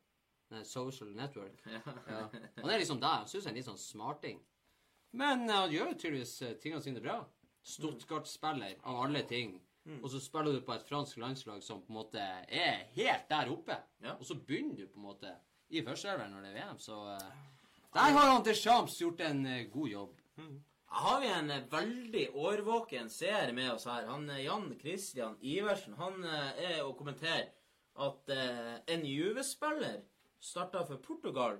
Social Network. Ja. Han er liksom der. Han synes han er litt sånn smarting. Men han gjør jo tydeligvis eh, tingene sine bra. Stuttgart-spiller, av alle ting. Og så spiller du på et fransk landslag som på en måte er helt der oppe. Ja. Og så begynner du på en måte i førsteelveren når det er VM, så eh, Der har han til Sjams gjort en eh, god jobb. Har vi en veldig årvåken seer med oss her. Han Jan Christian Iversen han er å kommentere at en Juve-spiller starta for Portugal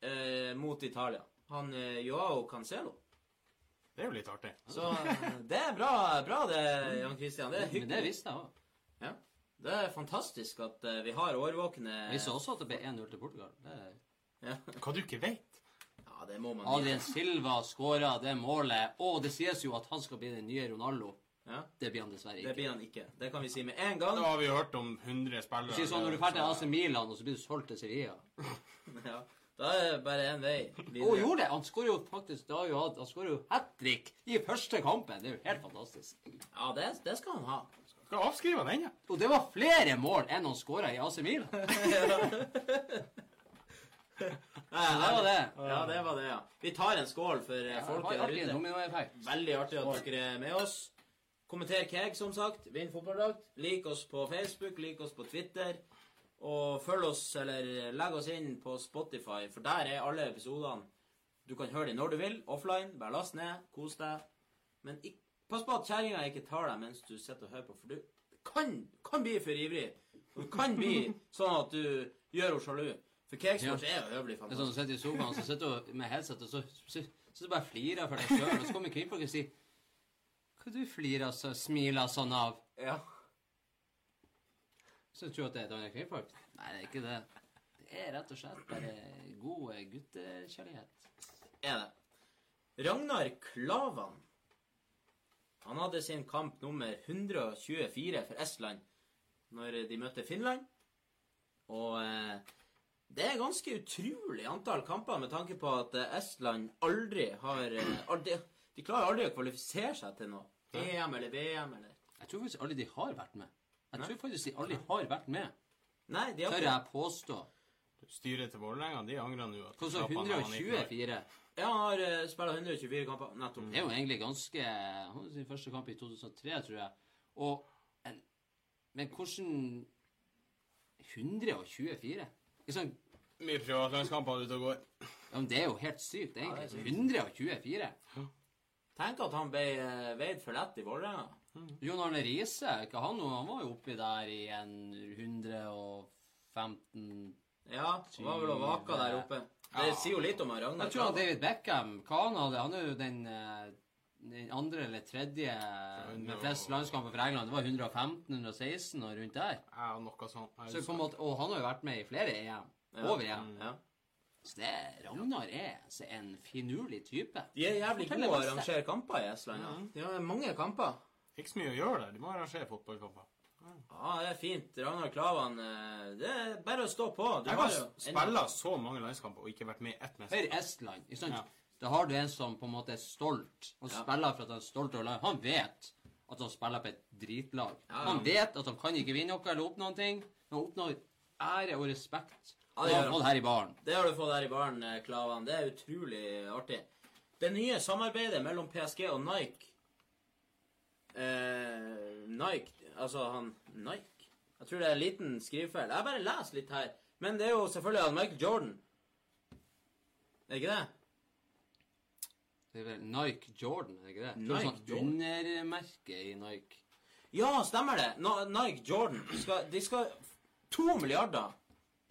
eh, mot Italia. Han eh, Joao Cancelo. Det er jo litt artig. Så eh, det er bra, bra det, Jan Christian. Det er Men det visste jeg òg. Ja. Det er fantastisk at eh, vi har årvåkne Vi så også at det ble 1-0 til Portugal. Det er... ja. Hva du ikke vet. ja, det må man Adrian Silva skåra det målet, og det sies jo at han skal bli den nye Ronaldo. Ja, Det blir han dessverre det ikke. blir han ikke. Det kan vi si med en gang. Da har vi hørt om 100 spillere. Si sånn, Når du er ferdig i AC Milan, og så blir du solgt til Sevilla Ja. Da er det bare én vei Å, oh, gjorde det! Han skårer jo faktisk da jo hatt, Han skårer jo hat trick i første kampen. Det er jo helt fantastisk. Ja, det, det skal han ha. Skal avskrive den, ja. Og det var flere mål enn han skåra i AC Milan. Ja, det var det. Ja, det var det, ja. Vi tar en skål for ja, folket der ute. Veldig artig at dere er med oss. Kommenter Keg, som sagt. Vinn fotballdrakt. Lik oss på Facebook, lik oss på Twitter. Og følg oss, eller legg oss inn på Spotify, for der er alle episodene. Du kan høre dem når du vil, offline. Bare last ned, kos deg. Men ikk- pass på at kjerringa ikke tar deg mens du sitter og hører på, for du kan, kan bli for ivrig. Og det kan bli sånn at du gjør henne sjalu. For Kegsport er jo høvelig Det er sånn fantastisk. du sitter i sofaen, så sitter du med headset, og så, så, så du bare flirer for deg sjøl. Og så kommer kvinnfolk og sier Hva du flirer så smiler sånn av? Ja. Så tror du at det er annet kvinnfolk? Nei, det er ikke det. Det er rett og slett bare god guttekjærlighet. er det. Ragnar Klavan. Han hadde sin kamp nummer 124 for Estland når de møtte Finland. Og eh, det er ganske utrolig antall kamper med tanke på at eh, Estland aldri har eh, aldri, De klarer aldri å kvalifisere seg til noe. EM eller VM eller Jeg tror faktisk alle de har vært med. Jeg tror faktisk de aldri har vært med. Nei, de har Tør ikke jeg påstå. Styret til Vålerenga, de angrer nå. at Hva sa Japan har han ikke vært. 124? Ja, han har uh, spilt 124 kamper. Nettopp. Det er jo egentlig ganske Han hadde sin første kamp i 2003, tror jeg. Og en, Men hvordan 124? Ikke sant? Mye privatlandskamper ute og går. Ja, men Det er jo helt sykt, egentlig. Ja, det er 124? Tenk at han ble uh, veid for lett i Vålerenga. Jon Arne Riise, ikke han? Han var jo oppi der i en 115 Ja, han var vel og vaka der oppe. Det Ja. sier jo litt om han Ragnar. Jeg tror han David Beckham Hva han hadde? Han er jo den, eh, den andre eller tredje med flest landskamper for England. Det var 115-116 og rundt der. Ja, noe sånt. Så på en måte, og han har jo vært med i flere EM Ja. og VM. Ja. Så det, Ragnar er altså en finurlig type. De er jævlig gode å arrangere kamper i Estland. Ja. De har mange kamper. Ikke så mye å gjøre der. De må arrangere fotballkamper. Ja, det er fint. Ragnar Klavan eh, Det er bare å stå på. Du Jeg har jo spilla så mange landskamper og ikke vært med i ett mesterskap. Estland. Ikke sant? Ja. Da har du en som på en måte er stolt. Han Ja. spiller for at han er stolt over landet. Han vet at han spiller på et dritlag. Ja, ja. Han vet at han kan ikke vinne noe eller oppnå noe. Han oppnår ære og respekt. Ja, det har fått her i baren. Det har du fått her i baren, eh, Klavan. Det er utrolig artig. Det nye samarbeidet mellom PSG og Nike eh, Nike Altså han Nike? Jeg tror det er en liten skrivefeil. Jeg bare leser litt her. Men det er jo selvfølgelig han Michael Jordan. Er det ikke det? Det er vel Nike Jordan, er det ikke det? Nike Nike sånn Jordan. Undermerke i Nike. Ja, stemmer det. No, Nike Jordan. Skal, de skal To milliarder.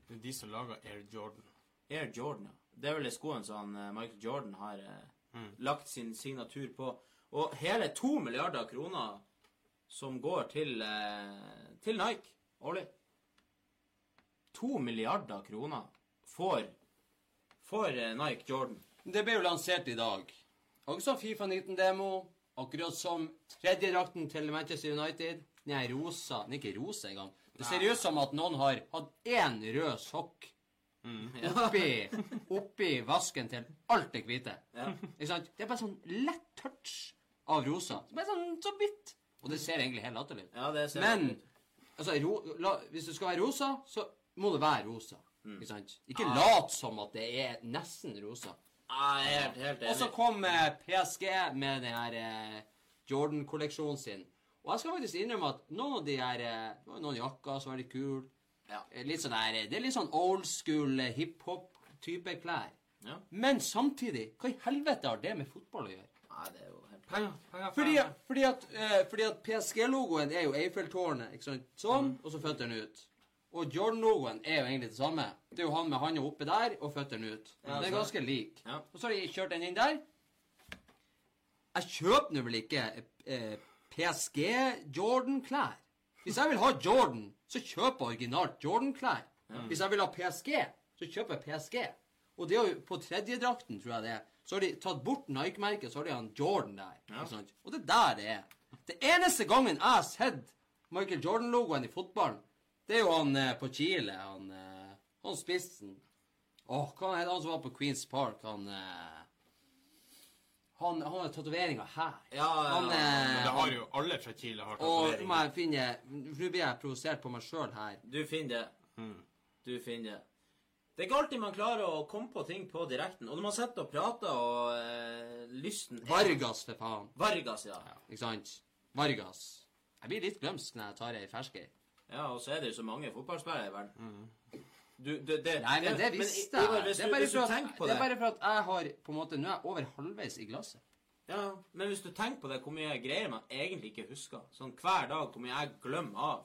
Det er de som lager Air Jordan. Air Jordan, ja. Det er vel de skoene som eh, Michael Jordan har eh, Mm. lagt sin signatur på. Og hele to milliarder kroner som går til, eh, til Nike årlig. To milliarder kroner får, får eh, Nike Jordan. Det ble jo lansert i dag. Også Fifa 19-demo. Akkurat som tredjedrakten til Manchester United. Den er rosa. Den er ikke rosa engang. Det ser ut som at noen har hatt én rød sokk oppi, oppi vasken til alt det hvite. Ja. Ikke sant? Det er bare sånn lett touch av rosa. Bare sånn så vidt. Og det ser egentlig helt latterlig ut. Ja, Men altså, ro, la, hvis det skal være rosa, så må det være rosa. Mm. Ikke sant? Ikke lat som at det er nesten rosa. Ah, helt, helt Og så enig. kom eh, PSG med den her eh, Jordan-kolleksjonen sin. Og jeg skal faktisk innrømme at noen av de her eh, det var Noen jakker som var litt kule. Ja. Eh, Litt sånn her, eh, Det er litt sånn old school eh, hiphop-type klær. Ja. Men samtidig, hva i helvete har det med fotball å gjøre? Nei, det er jo helt Penger, penger, Fordi, penger. fordi at, uh, at PSG-logoen er jo Eiffeltårnet. ikke sant? Sånn, og så føttene ut. Og Jordan-logoen er jo egentlig det samme. Det er jo han med handa oppe der og føttene ut. Ja, det er ganske lik. Ja. Og så har de kjørt den inn der. Jeg kjøper nå vel ikke eh, PSG Jordan-klær. Hvis jeg vil ha Jordan, så kjøper jeg originalt Jordan-klær. Hvis jeg vil ha PSG, så kjøper jeg PSG. Og det er jo på tredjedrakten, tror jeg det er, så har de tatt bort Nike-merket, så har de han Jordan der. Ja. Og det er der det er. Det eneste gangen jeg har sett Michael Jordan-logoen i fotballen, det er jo han eh, på Chile, han, eh, han spissen. Åh, hva heter han som var på Queens Park? Han eh, Han, han har tatoveringer her. Ja, ja, Han, ja. ja. Men det har jo alle fra Chile har og nå må jeg finne Nå blir jeg provosert på meg sjøl her. Du finner det. Mm. Du finner det. Det er ikke alltid man klarer å komme på ting på direkten. Og når man sitter og prater, og eh, lysten er- Vargas, for faen. Vargas, ja. Ikke sant? Vargas. Jeg blir litt glømsk når jeg tar ei ferskei. Ja, og så er det jo så mange fotballspillere i verden. Du, det, det, Nei, men det visste Ivar, jeg. hvis Det er bare du for at, tenker det er bare for at jeg har på en måte Nå er jeg over halvveis i glasset. Ja, men hvis du tenker på det, hvor mye greier man egentlig ikke husker. Sånn hver dag, hvor mye jeg glemmer av.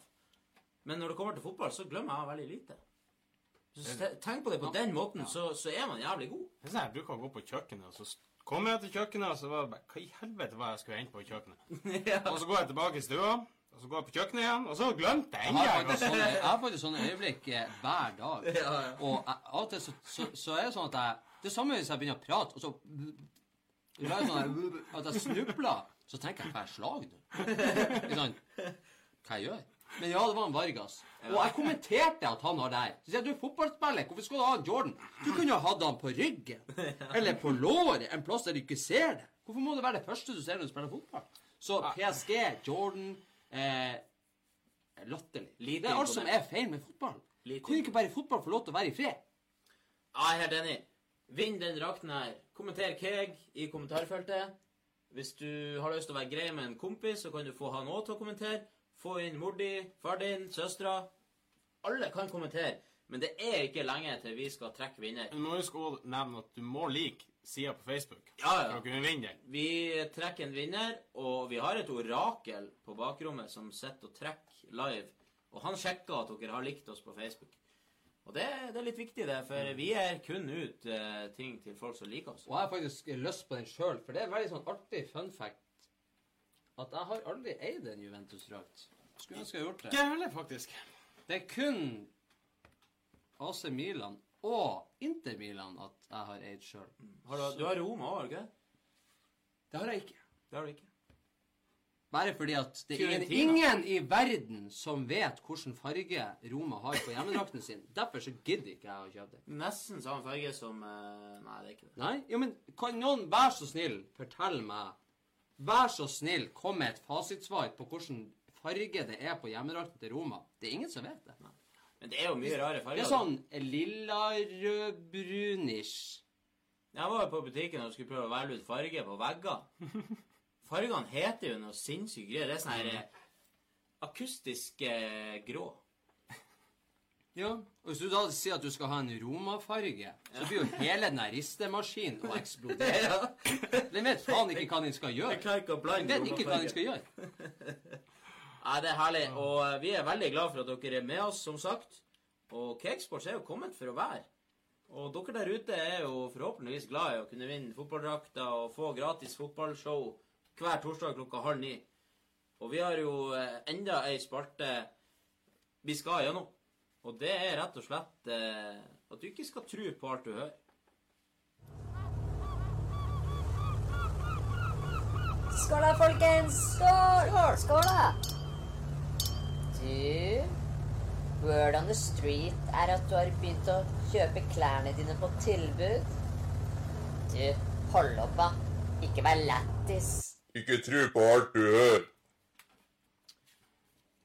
Men når det kommer til fotball, så glemmer jeg veldig lite. Så te- tenk på det på den måten, så, så er man jævlig god. Det er sånn, Jeg bruker å gå på kjøkkenet, og så kommer jeg til kjøkkenet, og så var det bare Hva i helvete var jeg skulle hente på kjøkkenet? ja. Og så går jeg tilbake i stua, og så går jeg på kjøkkenet igjen, og så glemte jeg Jeg en gang. jeg har faktisk sånne øyeblikk eh, hver dag. Ja, ja. Og av og til så, så, så er det sånn at jeg Det samme hvis jeg begynner å prate, og så sånn at- jeg snubler, så tenker jeg hva er slag nå? Ikke sant? Hva jeg gjør? Men ja, det var en Vargas. Og jeg kommenterte at han har det her. Så sier jeg, du er fotballspiller, hvorfor skal du ha Jordan? Du kunne ha hatt han på ryggen. Eller på låret, en plass der du ikke ser det. Hvorfor må det være det første du ser når du spiller fotball? Så PSG, Jordan eh, Latterlig. Lite Det er alt som er feil med fotball. Lite Kunne ikke bare fotball få lov til å være i fred? Jeg er helt enig. Vinn den drakten her. Kommenter Keg i kommentarfeltet. Hvis du har lyst til å være grei med en kompis, så kan du få han òg til å kommentere. Få inn mor di, far din, søstera. Alle kan kommentere. Men det er ikke lenge til vi skal trekke vinner. Nå skal jeg nevne at du må like sida på Facebook Ja, ja. for dere vinne den. Vi trekker en vinner, og vi har et orakel på bakrommet som sitter og trekker live. Og han sjekker at dere har likt oss på Facebook. Og det, det er litt viktig, det, for vi er kun ut uh, ting til folk som liker oss. Og jeg har faktisk lyst på den sjøl, for det er en veldig sånn artig fun fact at jeg har aldri eid en Juventus-drakt. Skulle ønske jeg hadde gjort det. Ikke heller, faktisk. Det er kun AC Milan og Inter Milan at jeg har eid sjøl. Har du, du har Roma òg, har du ikke? Det Det har jeg ikke. Det har du ikke. Bare fordi at det er ingen, ingen i verden som vet hvilken farge Roma har på hjemmedrakten sin. Derfor så gidder ikke jeg å kjøpe det. Nesten samme farge som eh, Nei, det er ikke det. Nei? Jo, men kan noen være så snill fortelle meg Vær så snill, kom med et fasitsvar på hvilken farge det er på hjemmedrakten til Roma. Det er ingen som vet det. Men det er jo mye rare Det er sånn lilla-rød-brunish. Jeg var jo på butikken og skulle prøve å velge ut farge på vegger. Fargene heter jo noe sinnssykt greier. Det er sånn her akustiske akustisk eh, grå. Ja. Og hvis du da sier at du skal ha en romafarge, så blir jo hele den ristemaskinen å eksplodere. Ja. Den vet faen ikke hva den skal gjøre. Jeg klarer ikke å Den blande vet ikke hva den skal gjøre. Nei, det er herlig. Og eh, vi er veldig glad for at dere er med oss, som sagt. Og Cakesports er jo kommet for å være. Og dere der ute er jo forhåpentligvis glad i å kunne vinne fotballdrakter og få gratis fotballshow hver torsdag klokka halv ni. Og vi har jo eh, enda ei spalte vi skal gjennom. Og det er rett og slett eh, at du ikke skal tro på alt du hører. Skål da, folkens! Skål! Skål, da! Du, word on the street er at du har begynt å kjøpe klærne dine på tilbud. Du, hold opp, da. Ikke vær lættis. Ikke tro på alt du hører.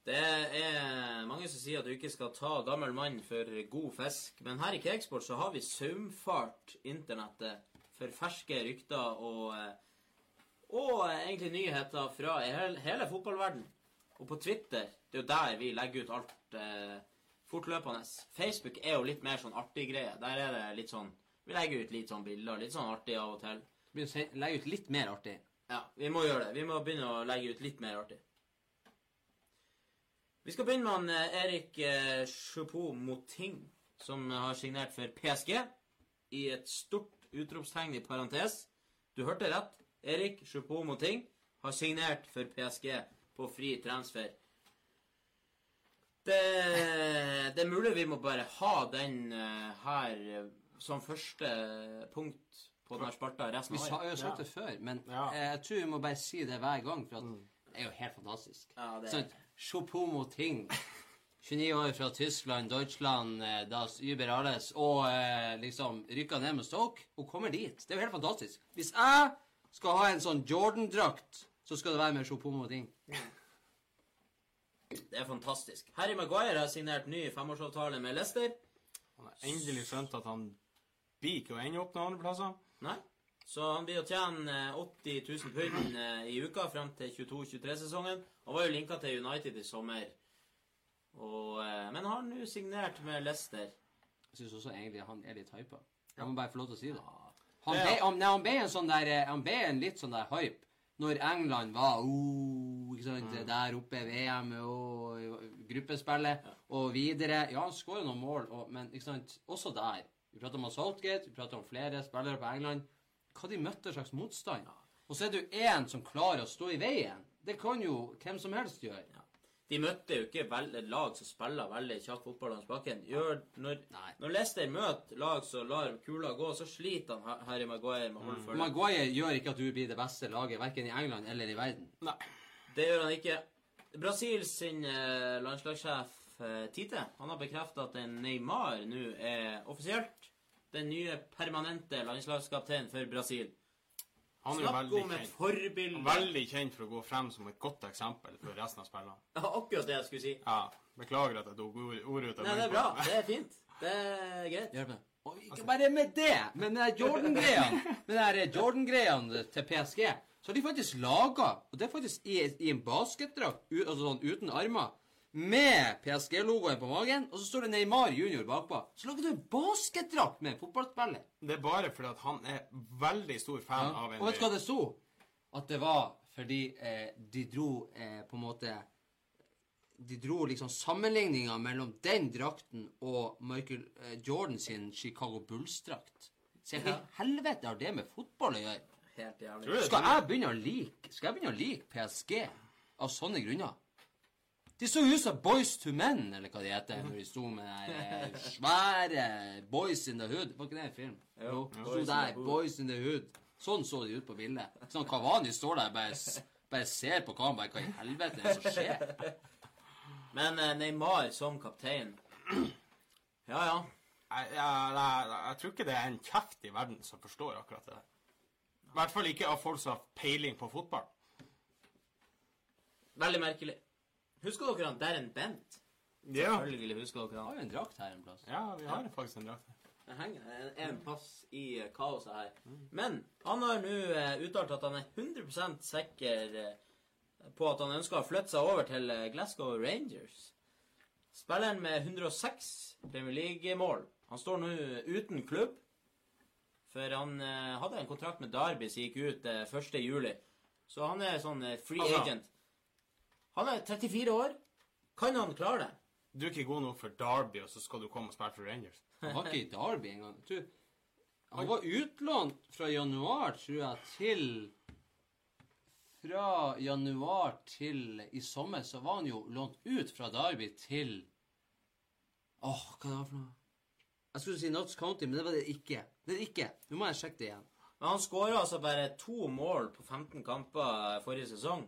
Det er mange som sier at du ikke skal ta gammel mann for god fisk. Men her i Cakesports så har vi saumfart internettet for ferske rykter og, eh, og egentlig nyheter fra hele, hele fotballverden. Og på Twitter, det er jo der vi legger ut alt eh, fortløpende. Facebook er jo litt mer sånn artig greie. Der er det litt sånn Vi legger ut litt sånn bilder, litt sånn artig av og til. Legge ut litt mer artig. Ja, vi må gjøre det. Vi må begynne å legge ut litt mer artig. Vi skal begynne med han eh, Erik eh, Choupo-Moting, som har signert for PSG i et stort utropstegn i parentes. Du hørte rett. Erik Choupo-Moting har signert for PSG på fri transfer. Det, det er mulig vi må bare ha den eh, her eh, som første punkt på denne spalta resten av året. Vi har sagt det før, men Ja. eh, jeg tror vi må bare si det hver gang, for at det er jo helt fantastisk. Ja, det Sånn, Chopomo Ting. 29 år fra Tyskland, Deutschland, eh, das Uber alles, og eh, liksom rykka ned med Stoke, og kommer dit. Det er jo helt fantastisk. Hvis jeg skal ha en sånn Jordan-drakt, så skal det være med Chopomo Ting. Det er fantastisk. Harry Maguire har signert ny femårsavtale med Leicester. Han har endelig skjønt at han blir ikke å ende opp noen andre plasser. Nei. Så han blir å tjene eh, 80 000 pund eh, i uka frem til 22-23-sesongen. Han var jo linka til United i sommer. Og, eh, men har nå signert med Leicester. Jeg syns også egentlig han er litt hypa. Jeg må bare få lov til å si det. Han ble, han, han ble en sånn der eh, Han ble en litt sånn der hype når England var oh, ikke sant, Mm. der oppe VM og gruppespillet og videre. Ja, han skårer noen mål, og, men ikke sant, også der. Vi prater om Saltgate, vi prater om flere spillere på England. Hva de møtte slags motstand. Og så er det jo én som klarer å stå i veien. Det kan jo hvem som helst gjøre. De møtte jo ikke vel, et lag som spiller veldig kjapt fotball langs bakken. Gjør, når, når Leicester møter lag som lar kula gå, så sliter han Ha- Harry Maguire med å holde følge. Maguire gjør ikke at du blir det beste laget, verken i England eller i verden. Nei. Det gjør han ikke. Brasils sin eh, landslagssjef eh, Tite han har bekrefta at Neymar nå er offisielt den nye permanente landslagskapteinen for Brasil. Han er Snakk om et forbilde. Veldig kjent for å gå frem som et godt eksempel for resten av spillerne. Ja, akkurat det jeg skulle si. Ja, Beklager at jeg tok ordet ut av Nei, det er bra. Det er fint. Det er greit. Hjelp meg. Og ikke bare med det, men der Jordan-greiene til PSG, så har de faktisk laga Og det er faktisk i, i en basketdrakt altså sånn uten armer, med PSG-logoen på magen, og så står det Neymar junior bakpå. Så lager du en basketdrakt med en fotballspiller. Det er bare fordi at han er veldig stor fan Ja. av en Og vet du hva det sto? At det var fordi eh, de dro eh, på en måte De dro liksom sammenligninga mellom den drakten og Michael eh, Jordan sin Chicago Bulls-drakt. Se, hva i helvete har det med fotball å gjøre? Helt jævlig. det? Skal jeg begynne å like Skal jeg begynne å like PSG av sånne grunner? De så ut som Boys to Men, eller hva de heter, når de sto med de eh, svære Boys in the Hood. Var ikke det en film? Jo, in sto der. Boys in the Hood. Sånn så de ut på bildet. Sånn Kavani står der bare, bare ser på kameraet. Hva i helvete er det som skjer? Men eh, Neymar som kaptein Ja, ja. Jeg, jeg, jeg, jeg tror ikke det er en kjeft i verden som forstår akkurat det der. I hvert fall ikke av folk som har peiling på fotball. Veldig merkelig. Husker dere han Darren Bent? Ja, Selvfølgelig husker dere han. har jo en drakt her en plass. ja vi har faktisk en drakt her. Det henger en, en pass i eh, kaoset her. Men han har nå uh, uttalt at han er 100 sikker eh, på at han ønsker å flytte seg over til Glasgow Rangers. Spilleren med 106 Premier League-mål. Han står nå uten klubb. For han eh, hadde en kontrakt med Derby som gikk ut eh, 1. juli. Så han er sånn eh, free Altså- agent. Han er 34 år. Kan han klare det? Du er ikke god nok for Derby, og så skal du komme og spille for Rangers. Han var ikke i Derby engang. Jeg tror- Han var utlånt fra januar, tror jeg, til Fra januar til i sommer så var han jo lånt ut fra Derby til Åh, hva det var for noe? Jeg skulle si Notts County, men det var det ikke. Det er det ikke. Nå må jeg sjekke det igjen. Men han skåra altså bare to mål på 15 kamper forrige sesong.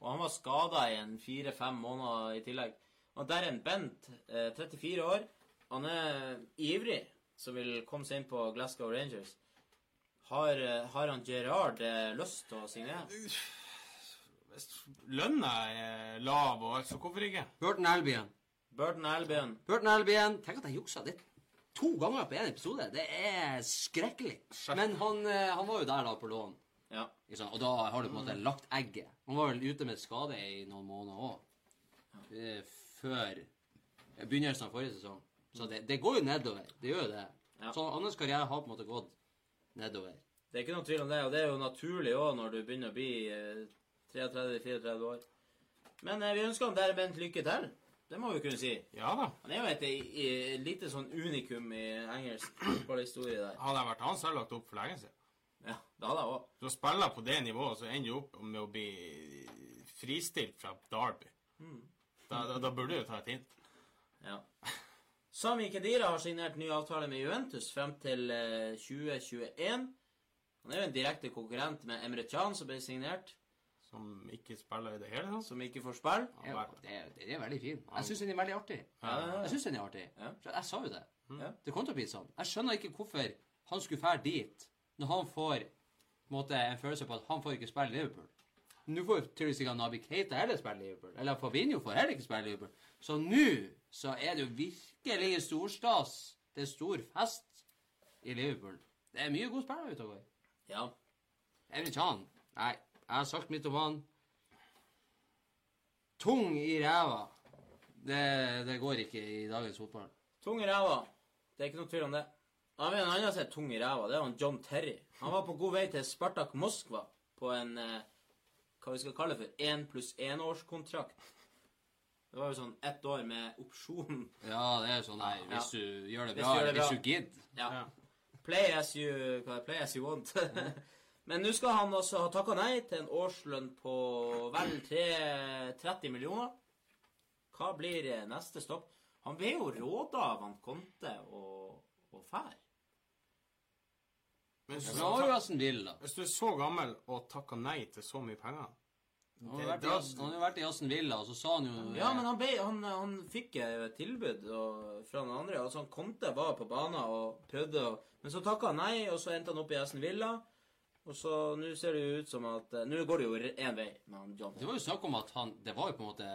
Og han var skada i en fire-fem måneder i tillegg. Og der er en Bent, eh, 34 år, han er ivrig som vil komme seg inn på Glasgow Rangers. Har, eh, har han Gerard eh, lyst til å signere? Hvis lønna er lav, og alt, så hvorfor ikke? Burton Albion. Burton Albion. Burton Albion. Tenk at jeg juksa det to ganger på én episode. Det er skrekkelig. Men han, eh, han var jo der da på lån. Ja. Og da har du på en måte lagt egget. Han var vel ute med skade i noen måneder òg. Før begynnelsen av forrige sesong. Så det, det går jo nedover. Det gjør jo det. Ja. Så hans karriere har på en måte gått nedover. Det er ikke noen tvil om det, og det er jo naturlig òg når du begynner å bli eh, 33-34 år. Men eh, vi ønsker han Darren Bent lykke til. Det må vi kunne si. Ja da. Han er jo et, et lite sånn unikum i engelsk fotballhistorie der. Hadde jeg vært han, så hadde jeg lagt opp for lenge siden. Ja, det hadde jeg òg. Du spiller på det nivået, så ender du opp med å bli fristilt fra Derby. Da, da, da burde du ta et hint. Ja. Sami Kedira har signert ny avtale med Juventus frem til eh, 2021. Han er jo en direkte konkurrent med Emre Can, som ble signert, Som ikke spiller i det hele tatt. som ikke får spille. Ja, det, det er veldig fint. Jeg syns den er veldig artig. Jeg synes den er artig. Jeg sa jo det. Ja. Det kom til å bli sånn. Jeg skjønner ikke hvorfor han skulle fære dit når han får en, måte, en følelse på at han får ikke spille Liverpool. Nå får tydeligvis ikke Nabi Keita heller spille Liverpool. Eller Fabinho får heller ikke spille Liverpool. Så nå så er det jo virkelig storstas. Det er stor fest i Liverpool. Det er mye gode spillere ute og går. Ja. Emre han? Nei, jeg har sagt mitt om han. Tung i ræva. Det, det går ikke i dagens fotball. Tung i ræva. Det er ikke noe tvil om det. Han har en annen som er tung i ræva. Det er han John Terry. Han var på god vei til Spartak Moskva på en eh, hva vi skal kalle det for én pluss én-årskontrakt. Det var jo sånn ett år med opsjon. Ja, det er jo sånn nei, hvis du gjør det Hvis bra, du gjør det eller hvis bra. du gidder. Ja. Ja. Play as you hva er det? Play as you want. Men nå skal han altså ha takka nei til en årslønn på vel 30 millioner. Hva blir neste stopp? Han ble jo råda av han Conte og, og fær. Men hvis, Villa. hvis du er så gammel og takker nei til så mye penger Han har vært i han har jo vært i Aston Villa, og så sa han jo Ja, men han, ble, han, han fikk et tilbud og, fra noen andre. Altså, han Conte var på banen og prøvde å Men så takka han nei, og så endte han opp i Aston Villa. Og så nå ser det jo ut som at eh, Nå går det jo én vei med han John. Det var jo snakk om at han Det var jo på en måte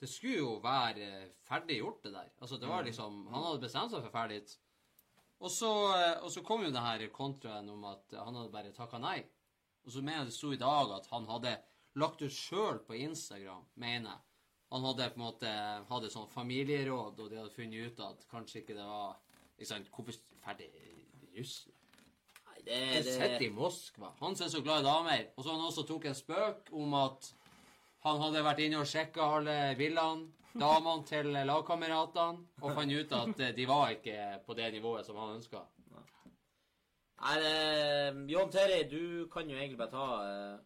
Det skulle jo være eh, ferdig gjort, det der. Altså, det var liksom Han hadde bestemt seg for ferdig. Og så, eh, og så kom jo det her kontraen om at han hadde bare takka nei. Og så mener jeg det sto i dag at han hadde lagt ut sjøl på Instagram, mener jeg. Han hadde på en måte hadde sånn familieråd, og de hadde funnet ut at kanskje ikke det var ikke sant, Hvorfor ferdig i Russland? Det, Han sitter i Moskva. Han som er så glad i damer. Og så han også tok en spøk om at han hadde vært inne og sjekka alle bildene, damene til lagkameratene, og fant ut at eh, de var ikke på det nivået som han ønska. Nei, eh, John Terry, du kan jo egentlig bare ta eh,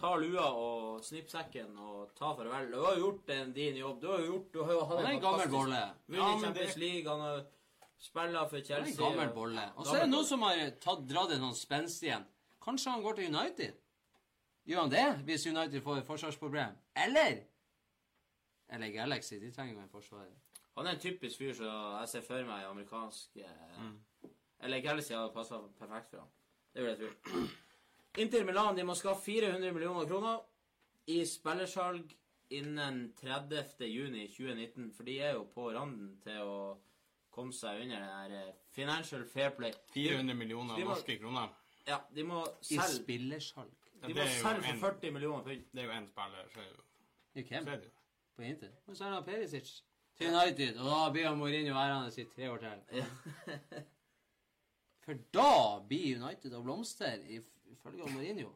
Ta lua og snippsekken og ta farvel. Du har jo gjort din jobb. Du har jo gjort Du har jo hatt Han er en gammel bolle. Ja, men det- League, han har spilla for Han er Chelsea. en gammel bolle. Og så er det noen som har tatt, dratt en sånn spenst igjen. Kanskje han går til United? Gjør han det hvis United får et forsvarsproblem? Eller? Eller Galaxy. De trenger jo en forsvarer. Han er en typisk fyr som jeg ser for meg i amerikansk eh, Mm. Eller Galaxy hadde passa perfekt for ham. Det vil jeg tro. Inter Milan de må skaffe 400 millioner kroner i spillersalg innen 30. juni 2019. For de er jo på randen til å komme seg under den her eh, financial fair play. 400 millioner må- norske kroner. Ja, de må I selge spillersalg. Ja, De det må selge for 40 millioner pund. Det er jo én spiller, så er det jo I hvem? er det jo. På Inter. Og så er det Perisic. Til United. Og da blir han Mourinho værende i tre år til. Ja. For da blir United å blomstre, if- ifølge Mourinho.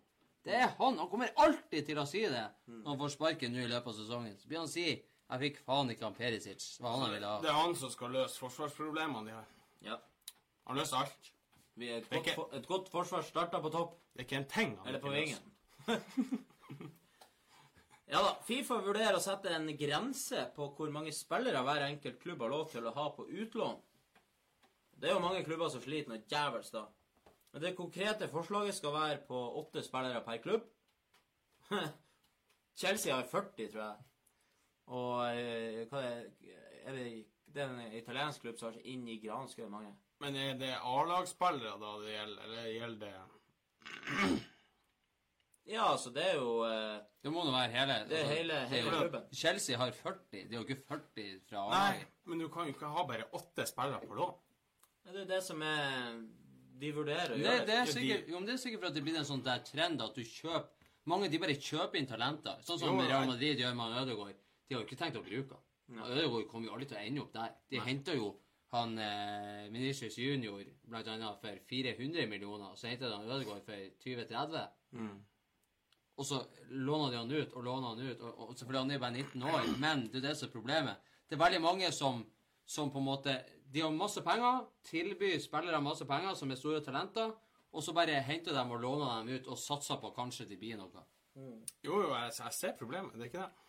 Det er han. Han kommer alltid til å si det når han får sparken nå i løpet av sesongen. Så blir han si 'Jeg fikk faen ikke han Perisic'. Det han ville ha. Det er han som skal løse forsvarsproblemene de har. ja. Han løser alt. Vi er et, godt, er ikke- for- et godt forsvar starta på topp. Det er ikke en ting han Eller på vingen. ja da. Fifa vurderer å sette en grense på hvor mange spillere hver enkelt klubb har lov til å ha på utlån. Det er jo mange klubber som sliter noe djevelsk da. Men det konkrete forslaget skal være på åtte spillere per klubb. Chelsea har 40, tror jeg. Og eh, hva er det, er det Det er en italiensk klubb som har så inn i granskauen mange. Men er det A-lagsspillere da det gjelder, eller gjelder det Ja, altså, det er jo eh, Det må nå være hele Det er altså, hele, det er hele klubben. Chelsea har 40. Det er jo ikke 40 fra A-laget. men du kan jo ikke ha bare åtte spillere på lån. Det er det som er De vurderer å Det, gjøre det, er sikkert, jo, men det er sikkert for at det blir en sånn der trend at du kjøper Mange de bare kjøper inn talenter. Sånn som Jo, Real. Madrid gjør med Ødegaard. De har jo ikke tenkt å bruke han. Og Ødegaard kommer jo aldri til å ende opp der. De henta jo han eh, Ministers Junior blant annet for 400 millioner, og så henta de Ødegaard for 20-30. Mm. Og så låner de han ut og låner han ut, og, og selvfølgelig han er bare 19 år, men det er det som er problemet. Det er veldig mange som, som på en måte De har masse penger, tilbyr spillere masse penger som er store talenter, og så bare henter dem og låner dem ut og satser på kanskje de blir noe. Jo, jo, jeg, jeg ser problemet. Det er ikke det.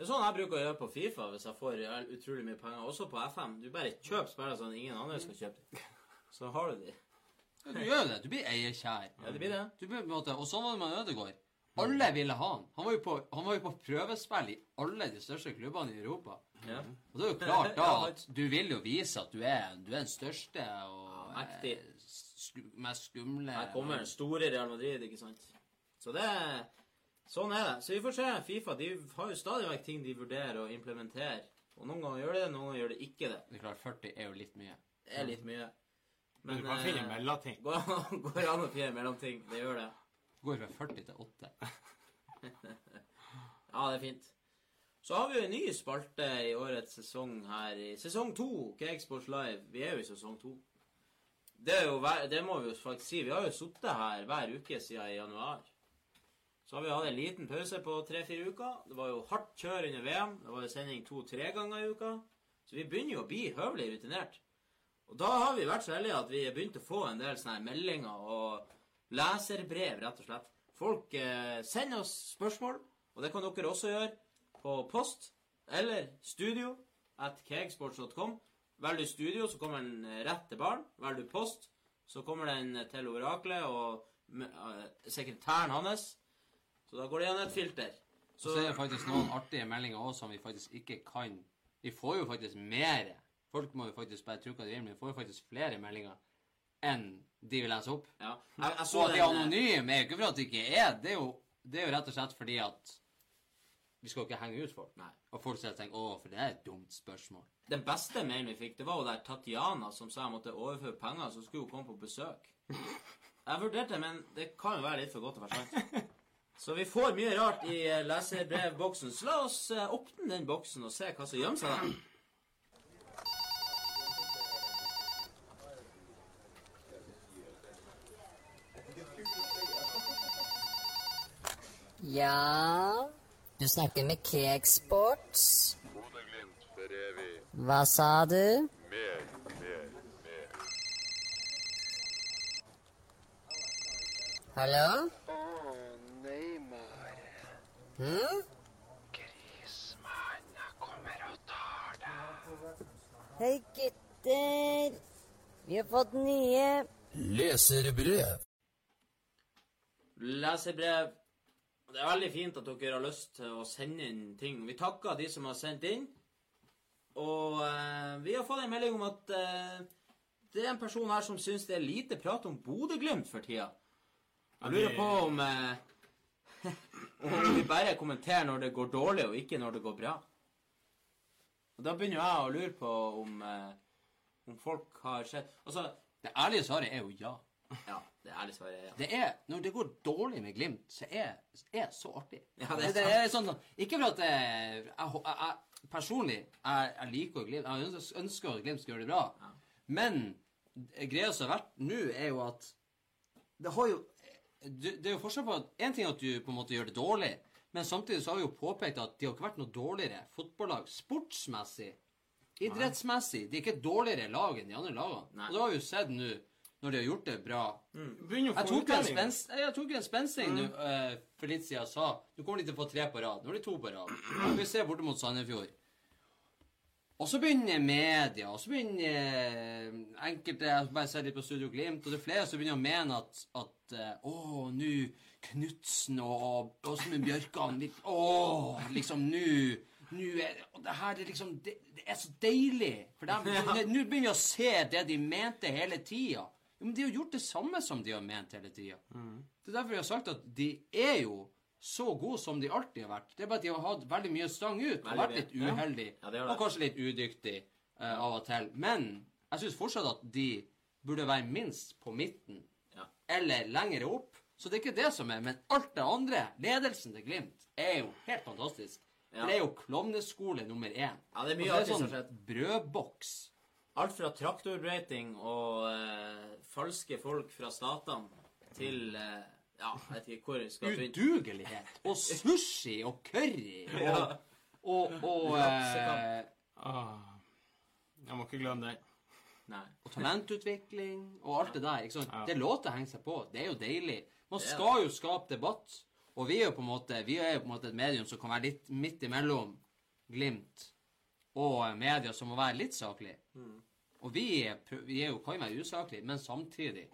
Det er sånn jeg bruker å gjøre på Fifa hvis jeg får utrolig mye penger. Også på FM. Du bare kjøper spillere sånn ingen andre skal kjøpe dem. Så har du de. Ja, du gjør det. Du blir eierkjær. Ja, det blir det. Du blir, på en måte, og sånn var det med Ødegaard. Alle ville ha han. Han var jo på, han var jo på prøvespill i alle de største klubbene i Europa. Ja. Og det er jo klart da at du vil jo vise at du er, du er den største og ja, eh, sku, mest skumle Her kommer den store Real Madrid, ikke sant. Så det Sånn er det. Så vi får se. Fifa de har jo stadig vekk ting de vurderer å implementere. Og noen ganger gjør det det, noen ganger gjør det ikke det. Det er klart, 40 er jo litt mye. Det er litt mye. Men du kan finne eh, mellomting. Går går an å finne mellomting. Det gjør det. Går fra 40 til 8. Ja, det er fint. Så har vi jo en ny spalte i årets sesong her. I sesong to, Cakesports Live. Vi er jo i sesong to. Det, er jo, det må vi jo faktisk si. Vi har jo sittet her hver uke siden i januar. Så har vi hatt en liten pause på tre-fire uker. Det var jo hardt kjør under VM. Det var jo sending to-tre ganger i uka. Så vi begynner jo å bli høvelig rutinert. Og da har vi vært så heldige at vi har begynt å få en del sånne meldinger og leserbrev, rett og slett. Folk eh, sender oss spørsmål, og det kan dere også gjøre på post eller studio at kegsports.com. Velger du studio, så kommer den rett til barn. Velger du post, så kommer den til oraklet og uh, sekretæren hans. Så da går det gjennom et filter. Så er det faktisk noen artige meldinger også som vi faktisk ikke kan Vi får jo faktisk mer. Folk må jo faktisk bare tro hva de vil, men vi får jo faktisk flere meldinger enn de vil lese opp. ja. jeg, jeg så Og at de er eh, anonyme, er jo ikke for at de ikke er. Det er jo, det er jo rett og slett fordi at vi skal ikke henge ut folk. Nei. Og folk sier tenker, å, for det er et dumt spørsmål. Den beste mailen vi fikk, det var jo der Tatjana som sa jeg måtte overføre penger, så skulle hun komme på besøk. Jeg vurderte, men det kan jo være litt for godt til å være sant. Så vi får mye rart i eh, leserbrevboksen. Så la oss eh, åpne den boksen og se hva som gjemmer seg der. Ja, du snakker med Cakesports. Hva sa du? Mer, mer, mer. Hallo? Å, Neymar. Hm? Grismann kommer og tar deg. Hei, gutter. Vi har fått nye. Leserbrev. Leserbrev. Det er veldig fint at dere har lyst til å sende inn ting. Vi takker de som har sendt inn. Og eh, vi har fått en melding om at eh, det er en person her som syns det er lite prat om Bodø-Glimt for tida. Jeg lurer på om eh, Om vi bare kommenterer når det går dårlig, og ikke når det går bra. Og Da begynner jeg å lure på om, eh, om folk har sett Altså, Det ærlige svaret er jo ja. ja, det ærlige svaret er ja. Det er, Når det går dårlig med Glimt, så er det så artig. Ja, det er det, er sånn, Ikke for at jeg, jeg, jeg, jeg personlig jeg, jeg liker Glimt. Jeg ønsker- at Glimt skal gjøre det bra. Men greia som har vært nå, er jo at det har jo det det er jo forskjell på at En ting er at du på en måte gjør det dårlig, men samtidig så har vi jo påpekt at de har ikke vært noe dårligere fotballag sportsmessig. Idrettsmessig. De er ikke dårligere lag enn de andre lagene. Nei. Og det har vi jo sett nå, når de har gjort det bra. Mm. Jeg tok en, spens, jeg tok en spensing nå, uh, for litt siden sa nå kommer de til å få tre på rad. Nå er de to på rad. Vi se borte mot Sandefjord. Og så begynner media, og så begynner eh, enkelte Jeg bare ser litt på Studio Glimt, og det er flere som begynner å mene at, at eh, Å, nå Knutsen og, Åsmund Bjørkan litt, Å, liksom nå Nå er og det her er liksom Det, det er så deilig. For dem- Nå begynner vi å se det de mente hele tida. Men de har gjort det samme som de har ment hele tida. Det er derfor jeg har sagt at de er jo så gode som de alltid har vært. Det er bare at de har hatt veldig mye stang ut og vært litt uheldige. Ja. Ja, det det. og kanskje litt udyktig uh, av og til. Men jeg syns fortsatt at de burde være minst på midten. Ja. Eller lenger opp. Så det er ikke det som er. Men alt det andre, ledelsen til Glimt, er jo helt fantastisk. Ja. Det er jo klovneskole nummer én. Ja, det er mye Og artig som sånn har skjedd. brødboks. Alt fra traktorbrøyting og eh, falske folk fra statene til eh, Ja, jeg vet ikke hvor jeg skal begynne. Udugelighet. Og sushi og curry. Og, Ja. og, og, eh, Ah, jeg må ikke glemme den. Nei. og talentutvikling og alt det der. ikke sant? Ja. Det låter henger henge seg på. Det er jo deilig. Man skal jo skape debatt. Og vi er jo på en måte vi er jo på en måte et medium som kan være litt midt imellom Glimt og media som må være litt saklig. Mm. Og vi, er, vi er jo, kan jo være usaklige, men samtidig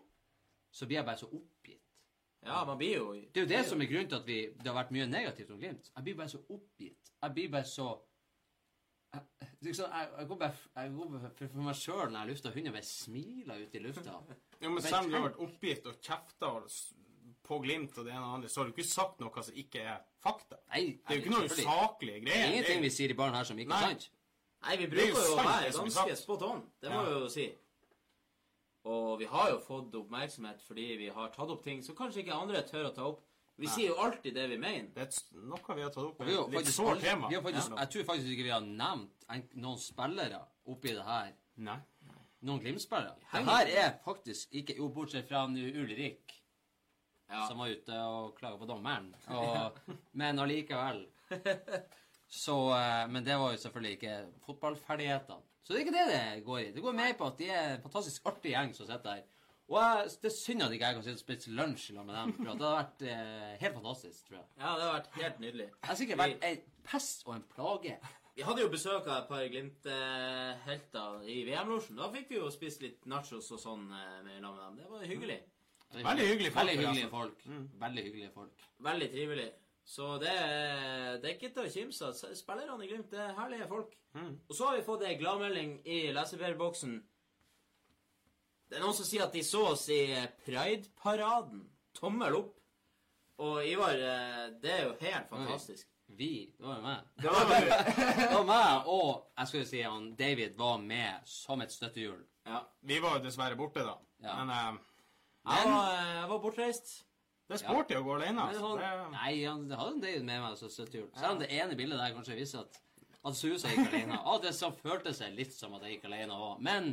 så blir jeg bare så oppgitt. Ja, man blir jo Det er jo det som er grunnen til at vi, det har vært mye negativt om Glimt. Jeg blir bare så oppgitt. Jeg blir bare så jeg, liksom, jeg, jeg går bare jeg går bare for, for meg sjøl når jeg har lyst til å hunde, bare smiler ut i lufta. Ja, men selv om du har vært oppgitt og kjefta på Glimt og det ene og det andre, så har du ikke sagt noe som ikke er fakta. Nei, Det er jo ikke noe usaklige greier. Det er ingenting vi sier i baren her som ikke er sant. Nei, vi er bruker jo å være ganske spot on. Det må Ja. vi jo si. Og vi har jo fått oppmerksomhet fordi vi har tatt opp ting som kanskje ikke andre tør å ta opp. Vi sier jo alltid det vi mener. Det er noe vi har tatt opp. Med jo Litt sårt tema. vi har faktisk, Ja. jeg tror faktisk ikke vi har nevnt en, noen spillere oppi det her. Nei. Noen Glimt-spillere. Det her er faktisk ikke Jo, bortsett fra Ulrik, Ja. som var ute og klaga på dommeren. Og, men allikevel. Så eh, Men det var jo selvfølgelig ikke fotballferdighetene. Så det er ikke det det går i. Det går mer på at de er en fantastisk artig gjeng som sitter her. Og jeg, det er synd at ikke jeg kan sitte og spise lunsj sammen med dem. For at det hadde vært eh, helt fantastisk, tror jeg. ja, det har vært helt nydelig. Jeg har sikkert vært en pest og en plage. Vi hadde jo besøk av et par Glimt-helter i VM-losjen. Da fikk vi jo spist litt nachos og sånn eh, med dem. Det var hyggelig. Veldig hyggelige folk, Veldig hyggelige altså. folk. Veldig hyggelige folk. Veldig trivelig. Så det, er- det er ikke til å kimse av. Spillerne i Glimt det er herlige folk. Og så har vi fått ei gladmelding i lesebrevboksen. Det er noen som sier at de så oss i Pride-paraden. Tommel opp. Og Ivar, eh, det er jo helt fantastisk. Vi, det var jo meg. Det var du. Det var meg, og jeg skulle si han David var med som et støttehjul. Ja. Vi var jo dessverre borte, da. Ja. Men eh, Jeg var, jeg var bortreist. Det er sporty å gå alene. Altså. han, Det, nei, han hadde en David med meg som støttehjul. Selv om det ene bildet der kanskje viser at at så jeg gikk alene. Og det så føltes det litt som at jeg gikk alene òg. Men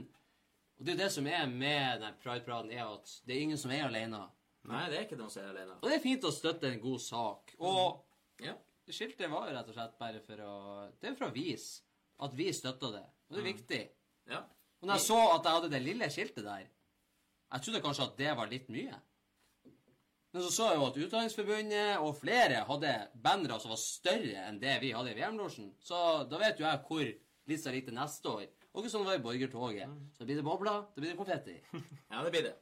og det er jo det som er med den pride-paraden, er at det er ingen som er alene. Nei, det er ikke noen som er alene. Og det er fint å støtte en god sak. Og Ja. skiltet var jo rett og slett bare for å Det er for å vise at vi støtter det. Og det er viktig. ja. Og når jeg så at jeg hadde det lille skiltet der Jeg trodde kanskje at det var litt mye. Men så så jeg jo at Utdanningsforbundet og flere hadde bannere som var større enn det vi hadde i VM-losjen. Så da vet jo jeg hvor litt så lite neste år. Og sånn var i Borgertoget. Så blir det bobler, da blir det konfetti. Ja, det blir det.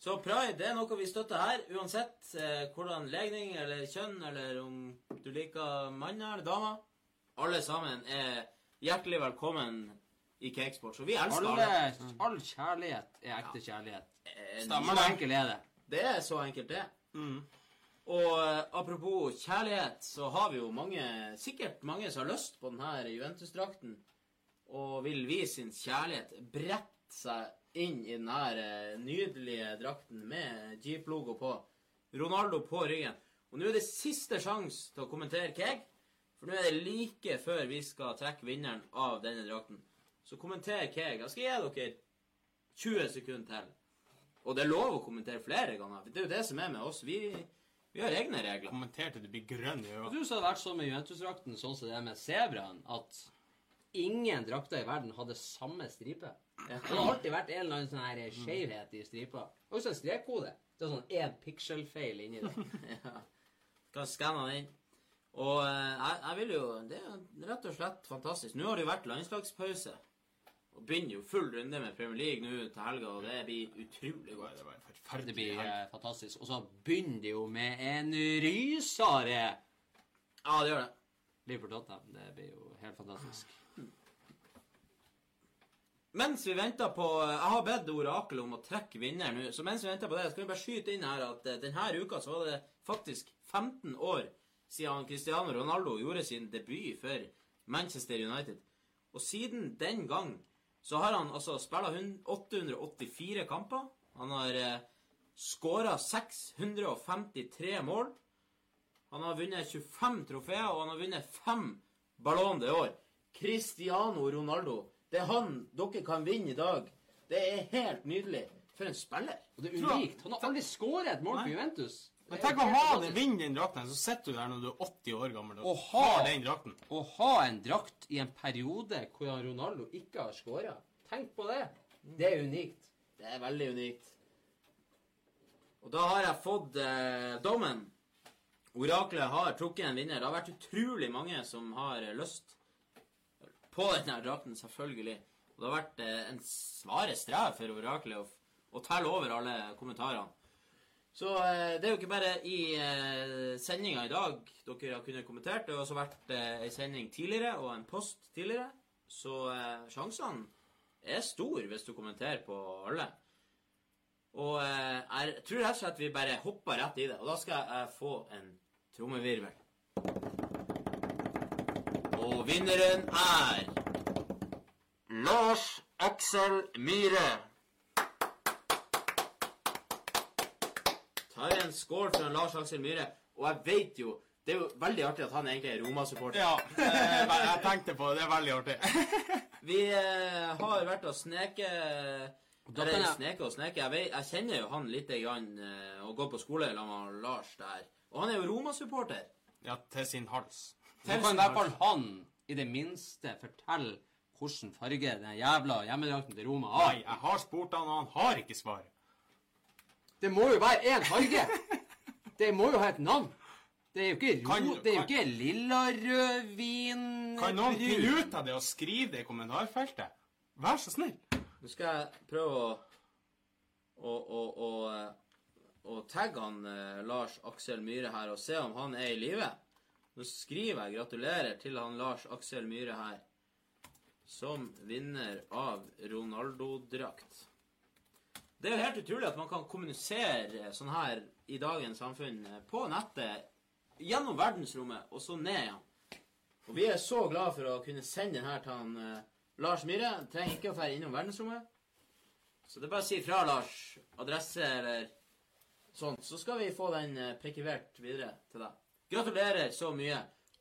Så pride det er noe vi støtter her, uansett eh, hvordan legning eller kjønn, eller om du liker manner eller damer. Alle sammen er hjertelig velkommen i Cakesport. Så vi elsker Alle, alle. all kjærlighet er ekte kjærlighet. Eh, Så enkelt er det. Det er så enkelt, det. Og eh, apropos kjærlighet, så har vi jo mange, sikkert mange som har lyst på denne Juventus-drakten, og vil vise sin kjærlighet. Brette seg inn i denne eh, nydelige drakten med Jeep-logo på. Ronaldo på ryggen. Og nå er det siste sjanse til å kommentere Keg, for nå er det like før vi skal trekke vinneren av denne drakten. Så kommenter Keg. Jeg skal gi dere 20 sekunder til. Og det er lov å kommentere flere ganger. For det er jo det som er med oss. Vi, vi har egne regler. Kommenter til du blir grønn i øynene. så har det vært sånn med Juventus-drakten, sånn som det er med sebraen, at ingen drakter i verden hadde samme stripe. Det har alltid vært en eller annen sånn her skjevhet i stripa. Også en strekkode. Det er sånn én pixel-feil inni det. Ja. Kan skanne den inn. Og eh, jeg, jeg vil jo Det er rett og slett fantastisk. Nå har det jo vært landslagspause. Og begynner jo full runde med Premier League nå til helga, og det blir utrolig godt. Det var Det blir eh, fantastisk. Og så begynner det jo med en rysare. Ja, det gjør det. Liverpool Tottenham. Det blir jo helt fantastisk. Mens vi venter på Jeg har bedt Orakel om å trekke vinner nå. Så mens vi venter på det, skal vi bare skyte inn her at eh, denne uka så var det faktisk 15 år siden Cristiano Ronaldo gjorde sin debut for Manchester United. Og siden den gang så har han altså spilla 884 kamper. Han har eh, skåra 653 mål. Han har vunnet 25 trofeer, og han har vunnet 5 Ballon år. Cristiano Ronaldo. Det er han dere kan vinne i dag. Det er helt nydelig. For en spiller. Og det er unikt. Han har aldri skåret et mål for Juventus. Men tenk å ha den, vinne den drakten, så sitter du der når du er 80 år gammel og ha- har den drakten. Å ha en drakt i en periode hvor Ronaldo ikke har skåra. Tenk på det. Det er unikt. Det er veldig unikt. Og da har jeg fått eh, dommen. Oraklet har trukket en vinner. Det har vært utrolig mange som har eh, lyst på denne drakten, selvfølgelig. Og det har vært eh, en svare strev for oraklet å, å telle over alle kommentarene. Så eh, det er jo ikke bare i eh, sendinga i dag dere har kunnet kommentert. Det har også vært eh, ei sending tidligere og en post tidligere. Så eh, sjansene er stor hvis du kommenterer på alle. Og eh, jeg tror rett og slett vi bare hopper rett i det. Og da skal jeg få en trommevirvel. Og vinneren er Lars Aksel Myhre. Tar en skål for Lars Aksel Myhre. Og jeg vet jo Det er jo veldig artig at han egentlig er Roma-supporter. Ja, jeg tenkte på det. Det er veldig artig. Vi eh, har vært og sneke Da Eller kan jeg- sneke og sneke. Jeg, vet, jeg kjenner jo han litt grann, eh, og går på skole sammen med Lars der. Og han er jo Roma-supporter. Ja, til sin hals. Så kan i hvert fall han i det minste fortelle hvilken farge den jævla hjemmedrakten til Roma har. Nei, jeg har spurt han, og han har ikke svar. Det må jo være én farge! Det må jo ha et navn. Det er jo ikke, ro, det er jo ikke lilla rødvin Kan noen finne ut av det og skrive det i kommentarfeltet? Vær så snill. Nå skal jeg prøve å å, å, å, å tagge han eh, Lars Aksel Myhre her og se om han er i live. Nå skriver jeg 'gratulerer' til han Lars Aksel Myhre her som vinner av Ronaldo-drakt. Det er jo helt utrolig at man kan kommunisere sånn her i dagens samfunn eh, på nettet gjennom verdensrommet og så ned igjen. Og vi er så glad for å kunne sende den her til han eh, Lars Myhre. Trenger ikke å fære innom verdensrommet. Så det er bare å si fra, Lars. Adresse eller sånt. Så skal vi få den eh, prekivert videre til deg. Gratulerer så mye.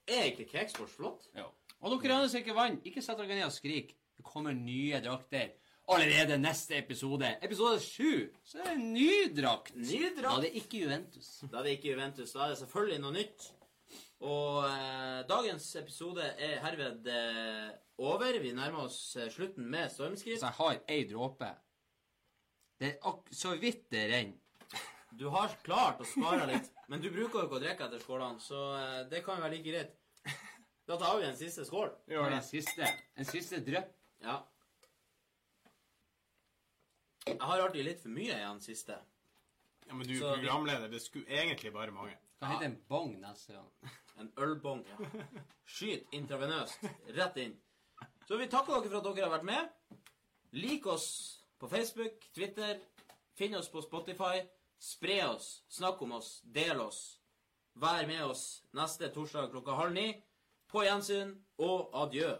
Er ikke Cakesports flott? Ja. Og dere som ikke vant, ikke sett dere ned og skrik. Det kommer nye drakter. Allerede neste episode, episode sju, så er det en ny drakt. Ny Da drakt. er det ikke Juventus. Da er det ikke Juventus. Da er det selvfølgelig noe nytt. Og eh, dagens episode er herved eh, over. Vi nærmer oss eh, slutten med stormskritt. Så jeg har ei dråpe. Det er ak så vidt det renner. Du har klart å spare litt, men du bruker jo ikke å drikke etter skålene, så eh, det kan jo være like greit. Da tar vi en siste skål. For en siste, en siste drypp. Ja. Jeg har alltid litt for mye igjen siste. Ja, men du Så- programleder, det skulle egentlig bare mange. Kan hete en bong neste gang. En ølbong. Ja. Skyt intravenøst. Rett inn. Så vi takker dere for at dere har vært med. Lik oss på Facebook, Twitter. Finn oss på Spotify. Spre oss. Snakk om oss. Del oss. Vær med oss neste torsdag klokka halv ni. På gjensyn og adjø.